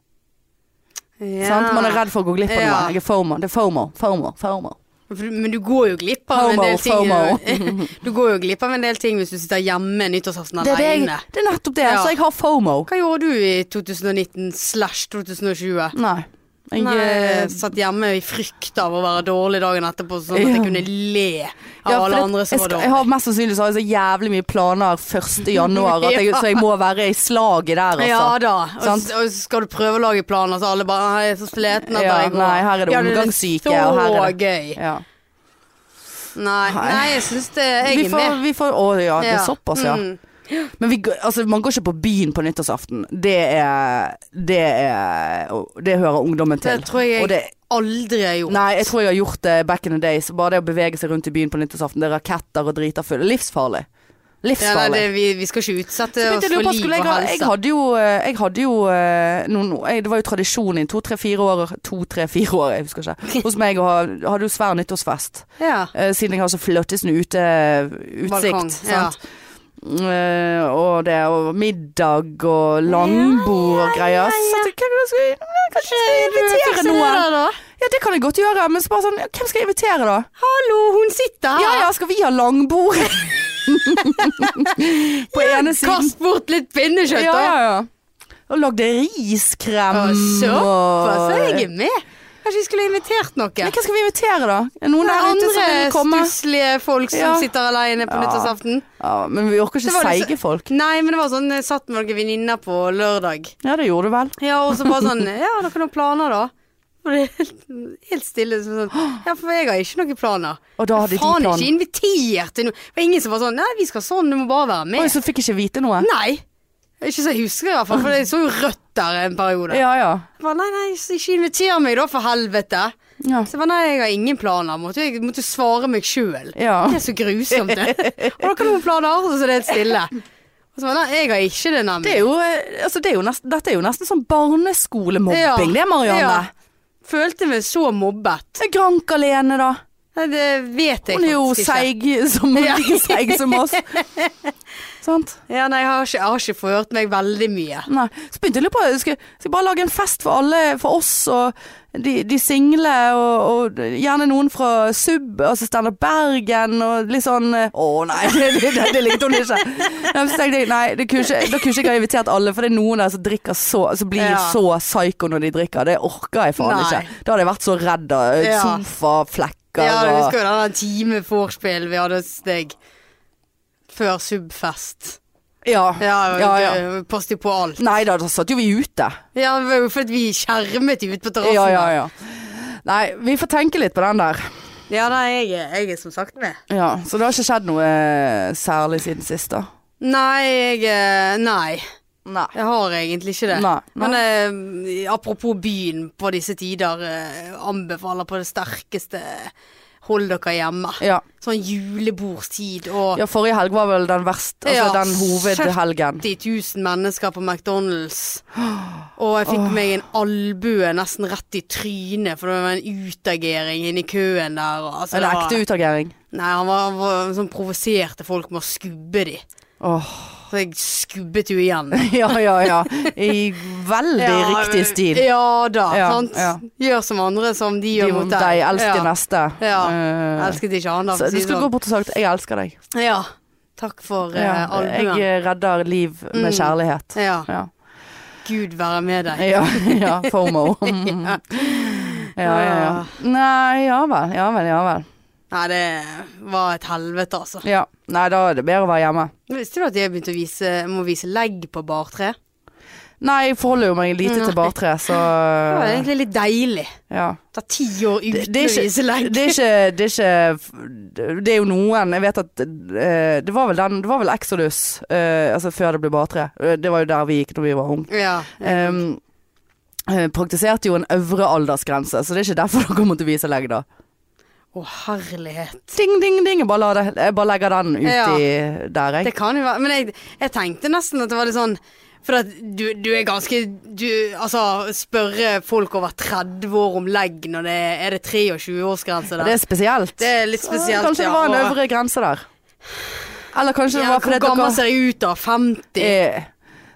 Speaker 2: Ja.
Speaker 1: Sant? Man er redd for å gå glipp av
Speaker 2: Ja.
Speaker 1: noe. Jeg er FOMO. Det er FOMO. FOMO. FOMO.
Speaker 2: Men du går jo glipp av en del ting.
Speaker 1: FOMO.
Speaker 2: Du går jo glipp av en del ting hvis du sitter hjemme nyttårsaften
Speaker 1: Det er, det, jeg, det er nettopp det.
Speaker 2: Ja.
Speaker 1: Så jeg har FOMO.
Speaker 2: Hva gjorde du i 2019 slash 2020?
Speaker 1: Nei. Jeg,
Speaker 2: Nei, satt hjemme i frykt av å være dårlig dagen etterpå, sånn at
Speaker 1: Ja.
Speaker 2: jeg kunne le av
Speaker 1: ja,
Speaker 2: alle
Speaker 1: det-
Speaker 2: andre som
Speaker 1: jeg,
Speaker 2: var
Speaker 1: dårlige. jeg har mest sannsynlig så jeg så jævlig mye planer 1. januar, jeg,
Speaker 2: Ja.
Speaker 1: så jeg må være i slaget der, altså.
Speaker 2: Ja da. Og, og skal du prøve å lage planer, så alle bare «Nei, Jeg er så sliten at
Speaker 1: Ja,
Speaker 2: i går.
Speaker 1: nei, her er det omgangssyke, og her er
Speaker 2: gøy.
Speaker 1: Ja.
Speaker 2: Nei,
Speaker 1: Nei.
Speaker 2: jeg syns det Jeg
Speaker 1: Vi
Speaker 2: er
Speaker 1: får,
Speaker 2: med.
Speaker 1: vi får, å ja, det er såpass, ja.
Speaker 2: Mm.
Speaker 1: Men vi, altså, man går ikke på byen på nyttårsaften. Det er Det, er, det hører ungdommen til.
Speaker 2: Det tror jeg
Speaker 1: jeg det,
Speaker 2: aldri har gjort.
Speaker 1: nei, jeg tror jeg har gjort det back in the days. Bare det å bevege seg rundt i byen på nyttårsaften. Det er raketter og driter fulle. Livsfarlig.
Speaker 2: Ja, nei,
Speaker 1: Livsfarlig.
Speaker 2: det, vi, vi skal ikke utsette oss for liv og helse.
Speaker 1: jeg hadde jo, eh, jeg hadde jo eh, noen, jeg, Det var jo tradisjon i to, tre, fire år To, tre, fire år, jeg husker ikke. Hos meg å ha hadde jo svær nyttårsfest.
Speaker 2: ja.
Speaker 1: eh, siden jeg har så flottesen ute, utsikt.
Speaker 2: Balkong, ja.
Speaker 1: Sant? Eh, og det og middag og langbord og greier. Så ja, tenkte, jeg, kanskje jeg invitere noen? Ja, det kan jeg godt gjøre, men så bare sånn, ja, hvem skal jeg invitere da?
Speaker 2: Hallo, hun sitter her.
Speaker 1: Ja ja, skal vi ha langbord? På ene siden.
Speaker 2: Kast bort litt pinnekjøtt,
Speaker 1: Ja,
Speaker 2: da.
Speaker 1: ja, ja. Og lagde riskrem
Speaker 2: Såpass,
Speaker 1: og
Speaker 2: jeg er med. Kanskje vi skulle invitert noen.
Speaker 1: Men Hvem skal vi invitere, da? Er noen der
Speaker 2: er
Speaker 1: ute som vil
Speaker 2: andre
Speaker 1: komme?
Speaker 2: stusslige folk som
Speaker 1: Ja.
Speaker 2: sitter alene på
Speaker 1: Ja.
Speaker 2: nyttårsaften.
Speaker 1: Ja, men vi orker
Speaker 2: Det
Speaker 1: ikke
Speaker 2: var litt
Speaker 1: seige folk.
Speaker 2: Nei, men det var sånn Jeg satt med noen venninner på lørdag.
Speaker 1: Ja, det gjorde du vel.
Speaker 2: Ja, og så bare sånn Ja, dere har noen planer, da? Og det er helt, helt stille. så Sånn, ja, for jeg har ikke noen planer.
Speaker 1: Og da hadde de
Speaker 2: Faen
Speaker 1: plan.
Speaker 2: ikke invitert til noe. Det var ingen som var sånn Nei, vi skal sånn, du må bare være
Speaker 1: Oi,
Speaker 2: med.
Speaker 1: så fikk jeg ikke vite noe.
Speaker 2: Nei. Ikke så jeg husker, i hvert fall. For det så jo rødt der en periode.
Speaker 1: Ja, ja.
Speaker 2: Jeg Bare, nei, nei, ikke inviter meg da, for helvete.
Speaker 1: Ja.
Speaker 2: Så jeg bare, nei, jeg har ingen planer. Måtte jeg måtte svare meg sjøl.
Speaker 1: ja.
Speaker 2: Det er så grusomt, det. Har dere noen planer? Så det er stille. Så nei, jeg har ikke det, nemlig.
Speaker 1: Det er jo, eh, altså, det er jo nesten, dette er jo nesten sånn barneskolemobbing,
Speaker 2: Ja.
Speaker 1: det, Marianne.
Speaker 2: Ja. Følte meg så mobbet.
Speaker 1: Grank-Alene, da.
Speaker 2: Nei, det vet jeg
Speaker 1: Hun er jo
Speaker 2: faktisk ikke.
Speaker 1: seig som,
Speaker 2: Ja.
Speaker 1: like seig som oss. Sant?
Speaker 2: Ja, nei, jeg har ikke, jeg har ikke forhørt meg veldig mye.
Speaker 1: Nei. Så begynte jeg litt på Skal skal bare lage en fest for alle, for oss og de, de single, og, og gjerne noen fra Sub, altså Standup Bergen, og litt sånn eh, Å nei, det, det, det, likte hun ikke. Nei, så tenkte jeg, nei, det kunne ikke, da kunne ikke jeg ha invitert alle, for det er noen der som drikker så Som blir
Speaker 2: Ja.
Speaker 1: så psyko når de drikker. Det orker jeg faen ikke. Da hadde jeg vært så redd av sofaflekker
Speaker 2: Ja, jeg husker jo den time vorspiel vi hadde hos deg. Før Subfest.
Speaker 1: Ja.
Speaker 2: Ja,
Speaker 1: ja, ja.
Speaker 2: Pass deg på alt.
Speaker 1: Nei da, da satt jo vi ute.
Speaker 2: Ja, fordi vi skjermet jo ute på terrassen.
Speaker 1: Ja, ja, ja. Nei, vi får tenke litt på den der.
Speaker 2: Ja, nei, jeg, er- jeg er som sagt med.
Speaker 1: Ja, Så det har ikke skjedd noe eh, særlig siden sist, da?
Speaker 2: Nei, jeg eh, Nei.
Speaker 1: Nei.
Speaker 2: Jeg har egentlig ikke det.
Speaker 1: Nei, nei.
Speaker 2: Men eh, apropos byen på disse tider, eh, anbefaler på det sterkeste hold dere hjemme.
Speaker 1: Ja.
Speaker 2: Sånn julebordstid og
Speaker 1: ja, forrige helg var vel den verste, altså
Speaker 2: Ja,
Speaker 1: den hovedhelgen.
Speaker 2: 70 000 mennesker på McDonald's. Og jeg fikk meg en albue nesten rett i trynet, for det var en utagering inni køen der. og, Altså,
Speaker 1: En ekte utagering.
Speaker 2: Nei, han var, han var sånn provoserte folk med å skubbe de.
Speaker 1: Åh.
Speaker 2: Så jeg skubbet jo igjen.
Speaker 1: Ja, ja, ja. I veldig
Speaker 2: Ja,
Speaker 1: riktig stil.
Speaker 2: Ja da,
Speaker 1: Ja,
Speaker 2: sant.
Speaker 1: ja.
Speaker 2: Gjør som andre som de
Speaker 1: De
Speaker 2: gjør
Speaker 1: mot
Speaker 2: mot
Speaker 1: deg, De
Speaker 2: ja.
Speaker 1: din neste.
Speaker 2: Ja.
Speaker 1: Uh,
Speaker 2: Elsket ikke han da,
Speaker 1: så du skulle gå
Speaker 2: sånn.
Speaker 1: bort og sagt 'jeg elsker deg'.
Speaker 2: Ja. Takk for uh, albuen.
Speaker 1: jeg redder liv med
Speaker 2: Mm.
Speaker 1: kjærlighet.
Speaker 2: Ja.
Speaker 1: Ja,
Speaker 2: Gud være med deg.
Speaker 1: ja, ja FOMO. ja, ja, ja. Nei, ja vel, ja vel, ja vel.
Speaker 2: Nei, det var et helvete, altså.
Speaker 1: Ja. Nei, da er det bedre å være hjemme.
Speaker 2: Visste du at jeg begynte å vise, må vise legg på bartre?
Speaker 1: Nei, jeg forholder jo meg lite til bartre, så
Speaker 2: Det var egentlig litt deilig.
Speaker 1: ja.
Speaker 2: Ta ti år uten
Speaker 1: det, er
Speaker 2: å vise legg.
Speaker 1: det er ikke Det er ikke Det er jo noen Jeg vet at eh, Det var vel den Det var vel Exodus uh, Altså før det ble bartre Eh, Det var jo der vi gikk når vi var unge
Speaker 2: Ja.
Speaker 1: um, Praktiserte jo en øvre aldersgrense Så det er ikke derfor dere måtte vise legg da
Speaker 2: Å, herlighet.
Speaker 1: Ding, ding, ding Jeg bare, la det, jeg bare legger den uti
Speaker 2: Ja.
Speaker 1: der jeg
Speaker 2: Det kan jo være Men jeg, jeg tenkte nesten at det var litt sånn For at du, du er ganske du, Altså, spørre folk over 30 år om legg når det er det 23-årsgrense der?
Speaker 1: Det er spesielt
Speaker 2: Det er litt
Speaker 1: Så
Speaker 2: ja.
Speaker 1: Kanskje det
Speaker 2: ja,
Speaker 1: var en øvre grense der Eller kanskje det var fordi
Speaker 2: Hvor gammel ser jeg ut da? 50?
Speaker 1: Eh,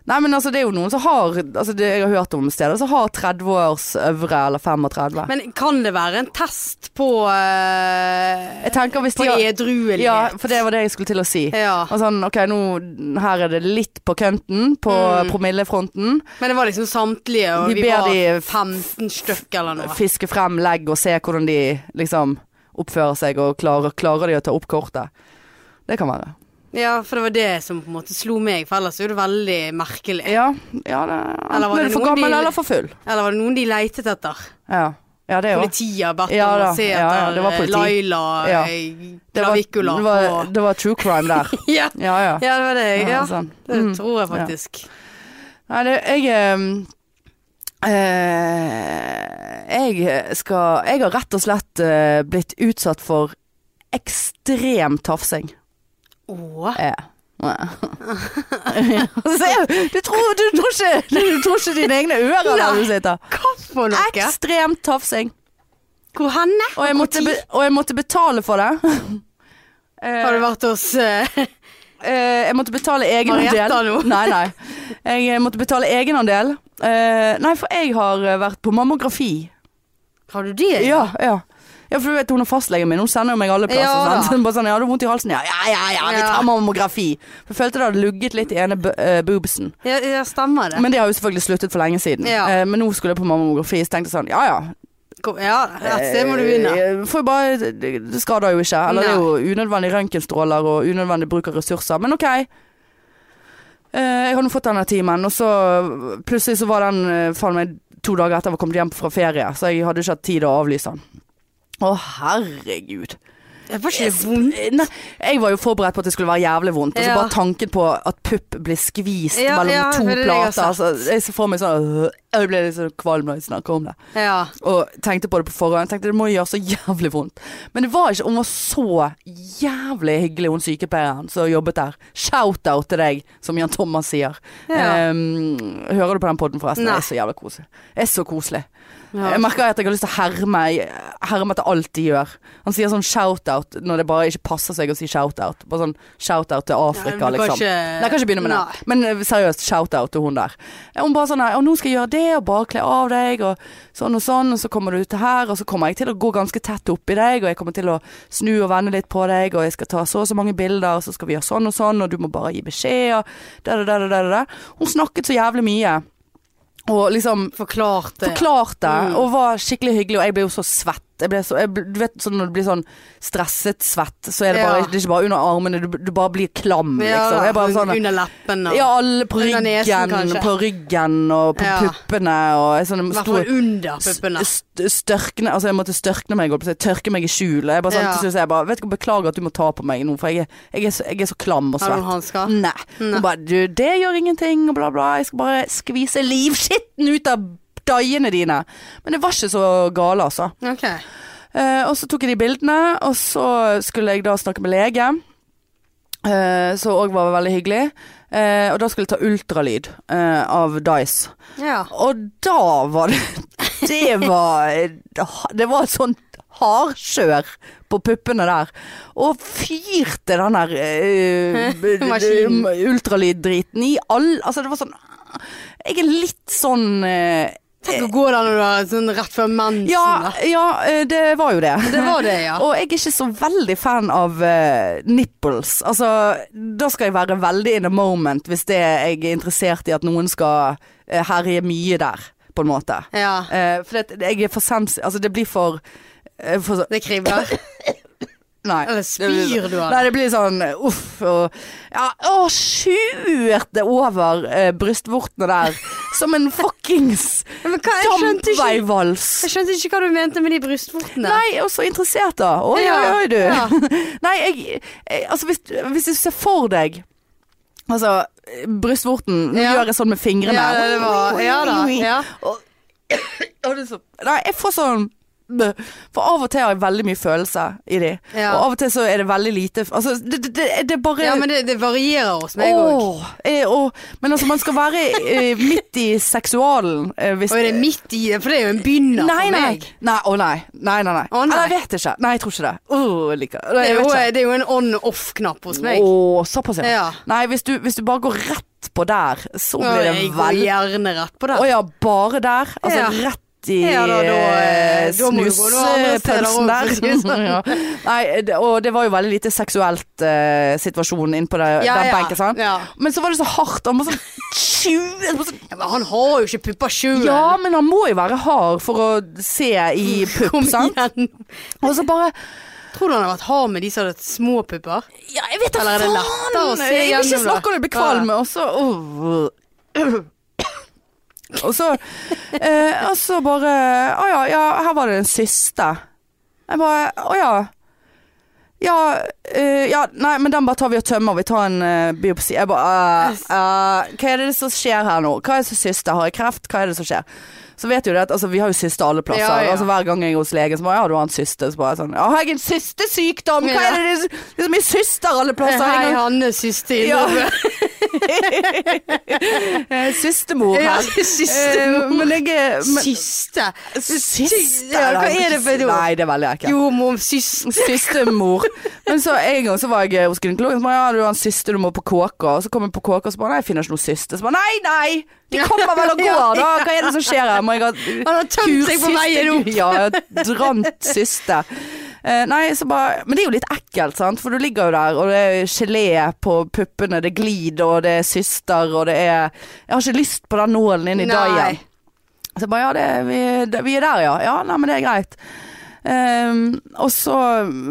Speaker 1: Nei, men altså, det er jo noen som har altså, det, Jeg har hørt om steder som har 30 års øvre eller 35.
Speaker 2: Men kan det være en test på uh,
Speaker 1: jeg tenker hvis
Speaker 2: På edruelighet?
Speaker 1: Ja, for det var det jeg skulle til å si.
Speaker 2: Ja.
Speaker 1: Og sånn, ok, nå Her er det litt på kønten, på
Speaker 2: Mm.
Speaker 1: promillefronten.
Speaker 2: Men det var liksom samtlige, og vi,
Speaker 1: vi
Speaker 2: var 15 stykk eller noe.
Speaker 1: Fiske frem legg og se hvordan de liksom oppfører seg, og klarer, klarer de å ta opp kortet. Det kan være.
Speaker 2: Ja, for det var det som på en måte slo meg, for ellers er det veldig merkelig.
Speaker 1: Ja, ja det,
Speaker 2: Eller var det
Speaker 1: for gammel
Speaker 2: de-
Speaker 1: eller for full.
Speaker 2: Eller var det noen de leitet etter?
Speaker 1: Ja, ja det
Speaker 2: Politiet har bedt
Speaker 1: Ja
Speaker 2: om
Speaker 1: da,
Speaker 2: å se
Speaker 1: ja, ja,
Speaker 2: etter
Speaker 1: det var
Speaker 2: eh. Laila
Speaker 1: Ja.
Speaker 2: Klavikula.
Speaker 1: Det var, det, var, det var true crime der.
Speaker 2: ja.
Speaker 1: Ja, ja.
Speaker 2: ja, det var det. Ja,
Speaker 1: sånn.
Speaker 2: det
Speaker 1: Mm.
Speaker 2: tror jeg faktisk.
Speaker 1: Nei, det, jeg ehm, eh, Jeg skal Jeg har rett og slett eh, blitt utsatt for ekstrem tafsing.
Speaker 2: Å,
Speaker 1: Ja. Se, du, tror, du, tror ikke, du tror ikke dine egne ører der du sitter.
Speaker 2: Hva for noe?
Speaker 1: Ekstremt tafsing.
Speaker 2: Hvor henne?
Speaker 1: Og jeg måtte, be, og jeg måtte betale for det.
Speaker 2: Har du vært hos eh,
Speaker 1: jeg måtte betale egenandel.
Speaker 2: Marietta?
Speaker 1: Nei, nei. Jeg eh, måtte betale egenandel. Uh, nei, for jeg har vært på mammografi.
Speaker 2: Har du det?
Speaker 1: Ja, ja. Ja, for du vet hun er fastlegen min, hun sender jo meg alle plasser.
Speaker 2: Ja,
Speaker 1: sant? Bare sånn, ja, du har vondt i halsen? Ja, ja, ja, ja vi tar mammografi. For jeg følte det hadde lugget litt i ene eh, boobsen.
Speaker 2: Ja, ja, stemmer det.
Speaker 1: Men det har jo selvfølgelig sluttet for lenge siden.
Speaker 2: Ja.
Speaker 1: Eh, men nå skulle jeg på mammografi, så tenkte jeg sånn, ja ja.
Speaker 2: Kom, ja, et sted må du begynne.
Speaker 1: For bare, det, skader jo ikke. Eller det er jo unødvendig røntgenstråler og unødvendig bruk av ressurser. Men ok. Eh, jeg har nå fått denne timen, og så plutselig så var den eh, faen meg to dager etter jeg var kommet hjem fra ferie, så jeg hadde ikke hatt tid å avlyse den. Å herregud.
Speaker 2: Det var ikke vondt?
Speaker 1: Nei, jeg var jo forberedt på at det skulle være jævlig vondt. Og så
Speaker 2: Ja.
Speaker 1: bare tanken på at pupp blir skvist
Speaker 2: Ja,
Speaker 1: mellom
Speaker 2: ja,
Speaker 1: to
Speaker 2: er
Speaker 1: plater. Altså, jeg så for meg sånn øh, Jeg ble litt sånn kvalm når jeg snakker om det.
Speaker 2: Ja.
Speaker 1: Og tenkte på det på forhånd. Tenkte det må gjøre så jævlig vondt. Men det var ikke Hun var så jævlig hyggelig, hun sykepleieren som jobbet der. Shout-out til deg, som Jan Thomas sier. Ehm, hører du på den podden forresten?
Speaker 2: Nei.
Speaker 1: Det er så jævlig koselig. Det er så koselig.
Speaker 2: Ja.
Speaker 1: Jeg merker at jeg har lyst til å herme, herme etter alt de gjør. Han sier sånn shout-out når det bare ikke passer seg å si shout-out. Bare sånn shout-out til Afrika,
Speaker 2: Ja,
Speaker 1: liksom.
Speaker 2: ikke-
Speaker 1: Nei, jeg kan ikke begynne med det. Men eh, seriøst, shout-out til hun der. Eh, Hun bare sånn her, og nå skal jeg gjøre det, og bare kle av deg, og sånn og sånn, og så kommer du til her, og så kommer jeg til å gå ganske tett oppi deg, og jeg kommer til å snu og vende litt på deg, og jeg skal ta så og så mange bilder, og så skal vi gjøre sånn og sånn, og du må bare gi beskjed, og da, da, da, da, da, da. Hun snakket så jævlig mye. Og liksom
Speaker 2: Forklarte.
Speaker 1: forklarte
Speaker 2: Mm.
Speaker 1: og var skikkelig hyggelig, og jeg ble jo så svett. Jeg ble så, jeg, du vet sånn når du blir sånn stresset svett, så er det bare
Speaker 2: Ja.
Speaker 1: Det er ikke bare under armene, du, du bare blir klam,
Speaker 2: Ja,
Speaker 1: liksom. Ja, bare sånn
Speaker 2: under leppene og
Speaker 1: Ja, alle på ryggen,
Speaker 2: nesen,
Speaker 1: på ryggen og på
Speaker 2: Ja.
Speaker 1: puppene og sånne
Speaker 2: I hvert fall under puppene.
Speaker 1: st- størkne Altså jeg måtte størkne meg, holdt på å si, tørke meg i skjulet. Jeg bare sånn,
Speaker 2: Ja.
Speaker 1: til slutt jeg bare Vet du hva, beklager at du må ta på meg nå, for jeg er, jeg er, så, jeg er så klam og
Speaker 2: Har du
Speaker 1: svett.
Speaker 2: hansker?
Speaker 1: Nei.
Speaker 2: Nei.
Speaker 1: Hun bare du, det gjør ingenting, og bla bla. Jeg skal bare skvise livskitten ut av daiene dine. Men det var ikke så gale, altså.
Speaker 2: Okay.
Speaker 1: Uh, og så tok jeg de bildene, og så skulle jeg da snakke med lege. Uh, som òg var veldig hyggelig. Uh, og da skulle jeg ta ultralyd uh, av Dice.
Speaker 2: Ja.
Speaker 1: Og da var det Det var Det var et sånt hardkjør på puppene der. Og fyrte den der ultralyddriten i all Altså, det var sånn Jeg er litt sånn
Speaker 2: Tenk å gå der når du har sånn rett før mensen.
Speaker 1: ja, ja, eh, det var jo det.
Speaker 2: Det var det, ja.
Speaker 1: Og jeg er ikke så veldig fan av uh, nipples. Altså, da skal jeg være veldig in the moment hvis det jeg er interessert i at noen skal uh, herje mye der, på en måte.
Speaker 2: ja.
Speaker 1: Uh, for det, jeg er for sens... Altså, det blir for, eh, for
Speaker 2: Det kribler.
Speaker 1: Nei.
Speaker 2: Eller spyr du av
Speaker 1: Nei,
Speaker 2: det?
Speaker 1: det blir sånn uff og Ja, å, skjurt det over eh, brystvortene der. Som en fuckings dampveivals.
Speaker 2: jeg skjønte ikke hva du mente med de brystvortene.
Speaker 1: Nei, og så interessert da. Oi,
Speaker 2: Ja,
Speaker 1: oi, oi, du.
Speaker 2: ja.
Speaker 1: Nei, jeg, jeg Altså, hvis, hvis du ser for deg Altså, brystvorten Nå
Speaker 2: Ja.
Speaker 1: gjør jeg sånn med fingrene.
Speaker 2: Ja, det var Ja da. Ja.
Speaker 1: Og, og det så, nei, jeg får sånn. For av og til har jeg veldig mye følelse i de.
Speaker 2: Ja.
Speaker 1: Og av og til så er det veldig lite Altså, det, det, det, bare
Speaker 2: ja, men det, det varierer hos meg òg.
Speaker 1: Eh, men altså, man skal være eh, midt i seksualen eh, hvis
Speaker 2: Og er det midt i det? For det er jo en begynner
Speaker 1: Nei,
Speaker 2: for
Speaker 1: nei.
Speaker 2: meg.
Speaker 1: Nei, å nei. Nei, nei, nei.
Speaker 2: Å, nei.
Speaker 1: Jeg vet ikke. Nei, jeg tror ikke det. Oh, like. det.
Speaker 2: Er, jo, det er jo en on-off-knapp hos meg.
Speaker 1: Åh, såpass, ja. Nei, hvis du, hvis du bare går rett på der, så blir det
Speaker 2: jeg går
Speaker 1: veldig
Speaker 2: gjerne rett på der.
Speaker 1: Å ja, bare der? Altså
Speaker 2: Ja.
Speaker 1: rett i
Speaker 2: Ja, da- da, eh, må
Speaker 1: snuspølsen der. ja. Nei, det, og det var jo veldig lite seksuelt eh, situasjon inne på det,
Speaker 2: Ja,
Speaker 1: den benken, sant? Men så var det så hardt. Han var sånn sånn,
Speaker 2: han har jo ikke pupper sjøl.
Speaker 1: Ja, men han må jo være hard for å se i pupp, sant? Og så bare
Speaker 2: Tror du han har vært hard med de som hadde små pupper?
Speaker 1: Ja, jeg vet da faen! Jeg vil ikke snakke om det, blir kvalm. Og så åh. Og så eh, Og så bare Å ja, ja, her var det den siste. Jeg bare Å ja. Ja, eh, ja, nei, men den bare tar vi og tømmer. Vi tar en eh, biopsi. Jeg bare eh, Hva er det som skjer her nå? Hva er det som syster? Har jeg kreft? Hva er det som skjer? Så vet jo det at altså, Vi har jo syste alle plasser.
Speaker 2: Ja, ja.
Speaker 1: Altså Hver gang jeg er hos legen, så bare Ja, du har en syste. Så bare sånn Ja, har jeg en systesykdom? Hva er det det er- så mye syster alle plasser?
Speaker 2: Hei,
Speaker 1: Jeg
Speaker 2: Hanne, syste i
Speaker 1: Ja. Systemor her.
Speaker 2: Ja, systemor.
Speaker 1: Eh, men jeg er men,
Speaker 2: Siste.
Speaker 1: Syster?
Speaker 2: Ja, hva er det for noe?
Speaker 1: Nei, det er veldig ekkelt.
Speaker 2: Jo, mor.
Speaker 1: Systemor. Men så en gang så var jeg hos gynekologen. Så bare, ja, du har en syste, du må på kåka. Og så kom jeg på kåka, og så bare nei, jeg finner ikke noe syste. Så bare nei, nei! De kommer vel og går, da! Hva er det som skjer her? Jeg ha
Speaker 2: Han har tømt seg på veien opp.
Speaker 1: Ja, drant syste. Uh, nei, så bare Men det er jo litt ekkelt, sant. For du ligger jo der, og det er gelé på puppene, det glir, og det er syster, og det er Jeg har ikke lyst på den nålen inn i
Speaker 2: Nei.
Speaker 1: Så jeg bare ja, det, vi, det, vi er der ja. Ja, nei, men det er greit. Ehm, og så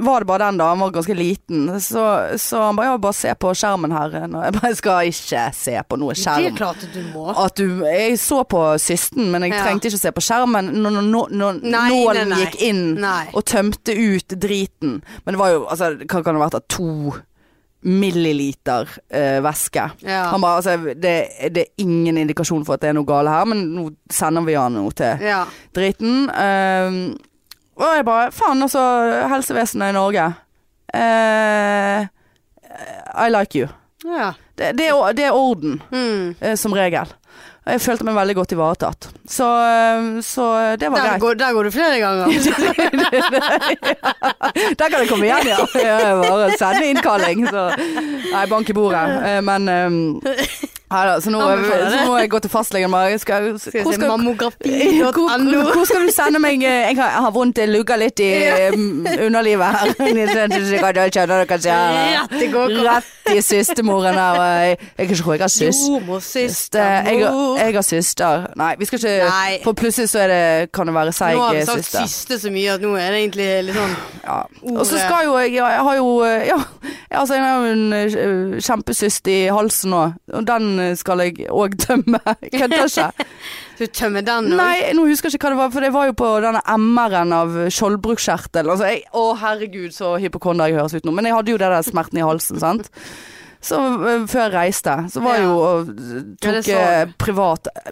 Speaker 1: var det bare den da, han var ganske liten. Så, så han bare ja, bare se på skjermen her. Nå, Jeg bare skal ikke se på noe
Speaker 2: Det er
Speaker 1: skjerm.
Speaker 2: klart at du må.
Speaker 1: At du, jeg så på systen, men jeg
Speaker 2: Ja.
Speaker 1: trengte ikke å se på skjermen når, no,
Speaker 2: no,
Speaker 1: nålen gikk inn
Speaker 2: Nei.
Speaker 1: og tømte ut driten. Men det var jo altså, Hva kan det ha vært? av To milliliter eh, væske.
Speaker 2: Ja.
Speaker 1: Han bare altså, det, det er ingen indikasjon for at det er noe gale her, men nå sender vi han noe til
Speaker 2: Ja.
Speaker 1: driten. Ehm, og jeg bare Faen, altså, helsevesenet i Norge. Uh, I like you.
Speaker 2: ja.
Speaker 1: Det, det, er, det er orden,
Speaker 2: Mm.
Speaker 1: uh, som regel. Og jeg følte meg veldig godt ivaretatt. Så, eh, så det var
Speaker 2: Der,
Speaker 1: greit.
Speaker 2: går, der går du flere ganger.
Speaker 1: Der kan det komme igjen, ja. ja bare sende innkalling. Så. Nei, bank i bordet. Men um, Da, så nå, så må jeg gå til fastlegen. bare, Skal,
Speaker 2: jeg
Speaker 1: hvor, skal, hvor, hvor skal du sende meg eh, Jeg har, jeg har vondt, jeg lugger litt i um, underlivet her. Jeg kjenner
Speaker 2: Rett i.
Speaker 1: Rett i systemoren her. Jeg, jeg tro jeg har. Jeg, har- jeg har syster. Nei, vi skal ikke. For plutselig så det, kan det være seig
Speaker 2: Nå har vi sagt
Speaker 1: syster.
Speaker 2: siste så mye at nå er det egentlig litt sånn
Speaker 1: Ja. Og så skal jo jeg Jeg har jo eh, Ja, altså jeg har jo en eh, kjempesyst i halsen nå, og den eh, skal jeg òg tømme. Kødder ikke.
Speaker 2: Du tømmer den nå?
Speaker 1: Nei, nå husker jeg ikke hva det var, for det var jo på denne MR-en av skjoldbruskkjertel. Altså, jeg, å herregud, så hypokonder jeg høres ut nå. Men jeg hadde jo det der smerten i halsen, sant. Så eh, før jeg reiste, så var jeg jo og tok
Speaker 2: Ja,
Speaker 1: eh, privat eh,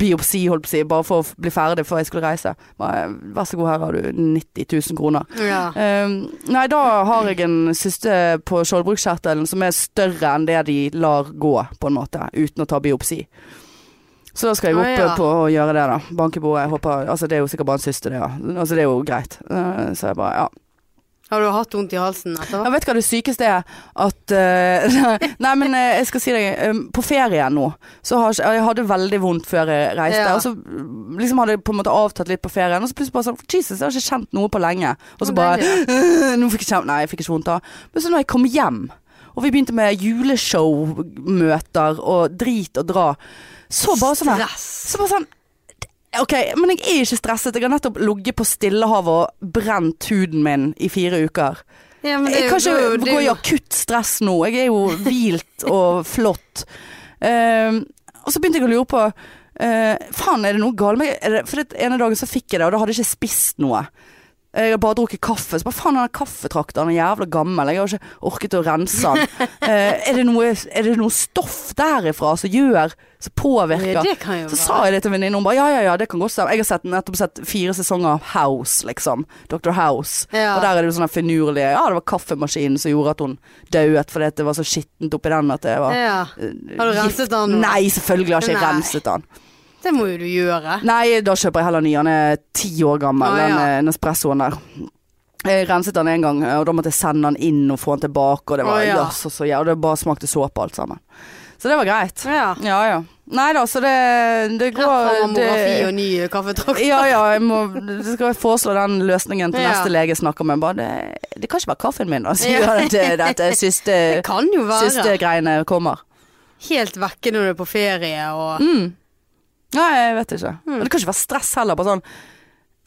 Speaker 1: biopsi, holdt på å si, bare for å bli ferdig før jeg skulle reise. Bare, Vær så god, her har du 90 000 kroner.
Speaker 2: Ja.
Speaker 1: Ehm, nei, da har jeg en syste på skjoldbruskkjertelen som er større enn det de lar gå, på en måte, uten å ta biopsi. Så da skal jeg
Speaker 2: opp
Speaker 1: opp
Speaker 2: ja.
Speaker 1: på å gjøre det, da. Banke bordet. Altså, det er jo sikkert bare en syste, det, ja. Altså, det er jo greit. Uh, så jeg bare, ja.
Speaker 2: Har du hatt vondt i halsen etterpå?
Speaker 1: Jeg vet hva det sykeste er? At uh, Nei, men eh, jeg skal si deg um, På ferien nå, så har jeg, Jeg hadde veldig vondt før jeg reiste.
Speaker 2: Ja.
Speaker 1: Og så mm, liksom hadde jeg på en måte avtatt litt på ferien, og så plutselig bare sånn Jesus, jeg har ikke kjent noe på lenge. Og så bare «Øh, Nå fikk jeg kjent Nei, jeg fikk ikke vondt da. Men så når jeg kom hjem, og vi begynte med juleshowmøter og drit og dra, så bare sånn
Speaker 2: Stress.
Speaker 1: så bare sånn Ok, men jeg er ikke stresset. Jeg har nettopp ligget på Stillehavet og brent huden min i fire uker.
Speaker 2: Ja, men det
Speaker 1: Jeg kan ikke
Speaker 2: det
Speaker 1: gå i akutt stress nå. Jeg er jo hvilt og flott. Uh, og så begynte jeg å lure på uh, Faen, er det noe galt med meg? For den ene dagen så fikk jeg det, og da hadde jeg ikke spist noe. Jeg har bare drukket kaffe. Så bare faen, den kaffetrakteren er jævla gammel. Jeg har ikke orket å rense den. Eh, er, det noe, er det noe stoff derifra som gjør Som påvirker?
Speaker 2: Det kan jo
Speaker 1: Så sa jeg det til venninnen, hun bare ja, ja, ja, det kan godt stemme. Jeg har sett, nettopp sett fire sesonger av House, liksom. Dr. House.
Speaker 2: Ja.
Speaker 1: Og der er det jo sånne finurlige Ja, det var kaffemaskinen som gjorde at hun dauet fordi det var så skittent oppi den at det var
Speaker 2: Ja.
Speaker 1: eh,
Speaker 2: Har du renset den?
Speaker 1: Nei, selvfølgelig har ikke jeg
Speaker 2: Nei.
Speaker 1: renset den.
Speaker 2: Det må jo du gjøre.
Speaker 1: Nei, da kjøper jeg heller ny. Han er ti år gammel,
Speaker 2: ah, ja.
Speaker 1: den eh, Nespressoen der. Jeg renset den en gang, og da måtte jeg sende den inn og få den tilbake, og det var
Speaker 2: ah, ja.
Speaker 1: Yes, og så ja, og det bare smakte såpe alt sammen. Så det var greit.
Speaker 2: Ja.
Speaker 1: Ja ja. Nei da, så det, det
Speaker 2: Rett fra
Speaker 1: går
Speaker 2: mammografi og ny kaffetrakt.
Speaker 1: Ja ja, jeg må skal jeg foreslå den løsningen til
Speaker 2: Ja.
Speaker 1: neste lege snakker med. Bare det, det kan ikke være kaffen min, da, sier
Speaker 2: Ja.
Speaker 1: at det dette siste,
Speaker 2: Det
Speaker 1: siste greiene kommer.
Speaker 2: Helt vekke når du er på ferie og
Speaker 1: Mm. Nei, jeg vet ikke.
Speaker 2: Mm.
Speaker 1: Men det kan ikke være stress heller. Bare sånn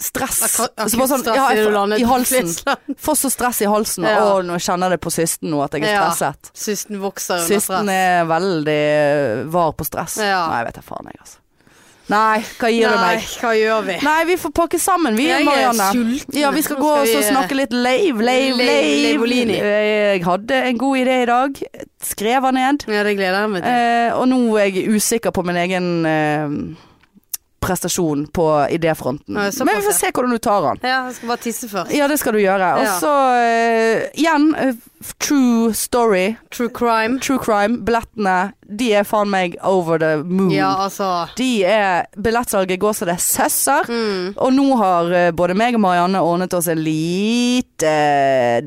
Speaker 1: stress.
Speaker 2: Altså
Speaker 1: Så bare sånn, ja, jeg, I halsen. Får så stress i halsen.
Speaker 2: Ja.
Speaker 1: Å, nå kjenner jeg det på systen nå, at jeg er
Speaker 2: Ja.
Speaker 1: stresset.
Speaker 2: Systen vokser under
Speaker 1: Systen
Speaker 2: stress.
Speaker 1: er veldig var på stress.
Speaker 2: Ja.
Speaker 1: Nei, jeg vet da faen, jeg, altså. Nei, hva gir du
Speaker 2: Nei,
Speaker 1: meg?
Speaker 2: hva gjør vi?
Speaker 1: Nei, vi får pakke sammen, vi,
Speaker 2: Jeg er
Speaker 1: Marianne.
Speaker 2: sulten.
Speaker 1: Ja, vi skal gå og så
Speaker 2: vi-
Speaker 1: snakke litt lave, lave,
Speaker 2: Lave-
Speaker 1: lave. Jeg hadde en god idé i dag. Skrev han ned.
Speaker 2: Ja, det gleder jeg meg til.
Speaker 1: Eh, og nå er jeg usikker på min egen eh, prestasjon på idéfronten. Men vi får se hvordan du tar den.
Speaker 2: Ja, jeg skal bare tisse først.
Speaker 1: Ja, det skal du gjøre. Og så eh, igjen, uh, true story,
Speaker 2: True crime.
Speaker 1: true crime. Billettene, de er faen meg over the moon.
Speaker 2: Ja, altså.
Speaker 1: De er Billettsalget går så det søsser.
Speaker 2: Mm.
Speaker 1: Og nå har uh, både meg og Marianne ordnet oss en lite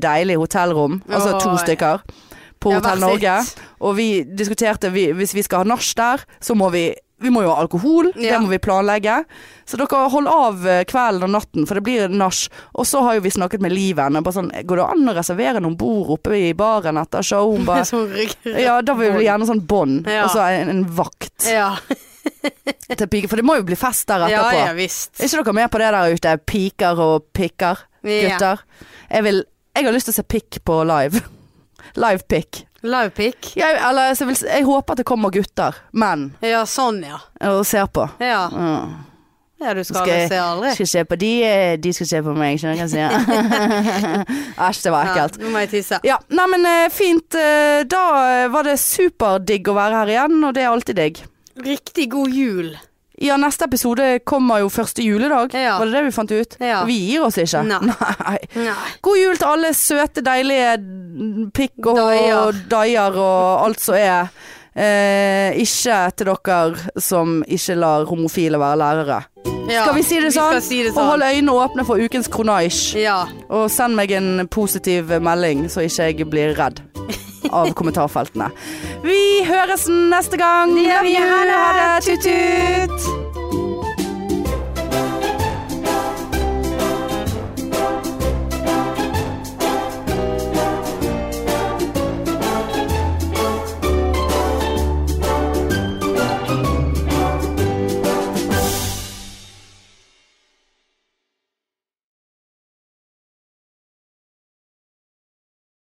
Speaker 1: deilig hotellrom. Altså
Speaker 2: oh,
Speaker 1: to stykker. På Hotell Norge. Og vi diskuterte vi, hvis vi skal ha nach der, så må vi vi må jo ha alkohol,
Speaker 2: Ja.
Speaker 1: det må vi planlegge. Så dere hold av eh, kvelden og natten, for det blir nach. Og så har jo vi snakket med Liven. og Bare sånn, Går det an å reservere noen bord oppe i baren etter show? Hun bare Ja, da vil vi gjerne sånn bånd.
Speaker 2: Ja.
Speaker 1: Og så en, en vakt
Speaker 2: Ja.
Speaker 1: til piker. For det må jo bli fest der etterpå.
Speaker 2: ja visst.
Speaker 1: Er ikke dere med på det der ute? Piker og pikker,
Speaker 2: Ja.
Speaker 1: Jeg, vil, jeg har lyst til å se pikk på live. Live pikk.
Speaker 2: Live pic.
Speaker 1: Jeg, eller, jeg, vil, jeg håper at det kommer gutter, menn,
Speaker 2: Ja, sånn ja.
Speaker 1: og ser på.
Speaker 2: Ja,
Speaker 1: Mm.
Speaker 2: ja du skal
Speaker 1: Skal
Speaker 2: se aldri.
Speaker 1: Skal se på de, eh, de skal se på meg, skjønner du hva jeg sier? Æsj, det var ekkelt.
Speaker 2: Ja, nå må jeg tisse.
Speaker 1: Ja, nei, men eh, fint. eh, Da var det superdigg å være her igjen, og det er alltid digg.
Speaker 2: Riktig god jul.
Speaker 1: Ja, neste episode kommer jo første juledag.
Speaker 2: Ja.
Speaker 1: Var det det vi fant ut?
Speaker 2: Ja.
Speaker 1: Vi gir oss ikke.
Speaker 2: Nei.
Speaker 1: Nei. God jul til alle søte, deilige pikk og
Speaker 2: Daier.
Speaker 1: og alt som er. Eh, ikke til dere som ikke lar homofile være lærere.
Speaker 2: Ja,
Speaker 1: Skal vi si det sånn?
Speaker 2: si det
Speaker 1: Og
Speaker 2: sånn.
Speaker 1: hold øynene åpne for ukens kronasj.
Speaker 2: Ja.
Speaker 1: Og send meg en positiv melding, så ikke jeg blir redd av kommentarfeltene. Vi høres neste gang.
Speaker 2: Det gjør vi.
Speaker 1: Ha det. Tut-tut.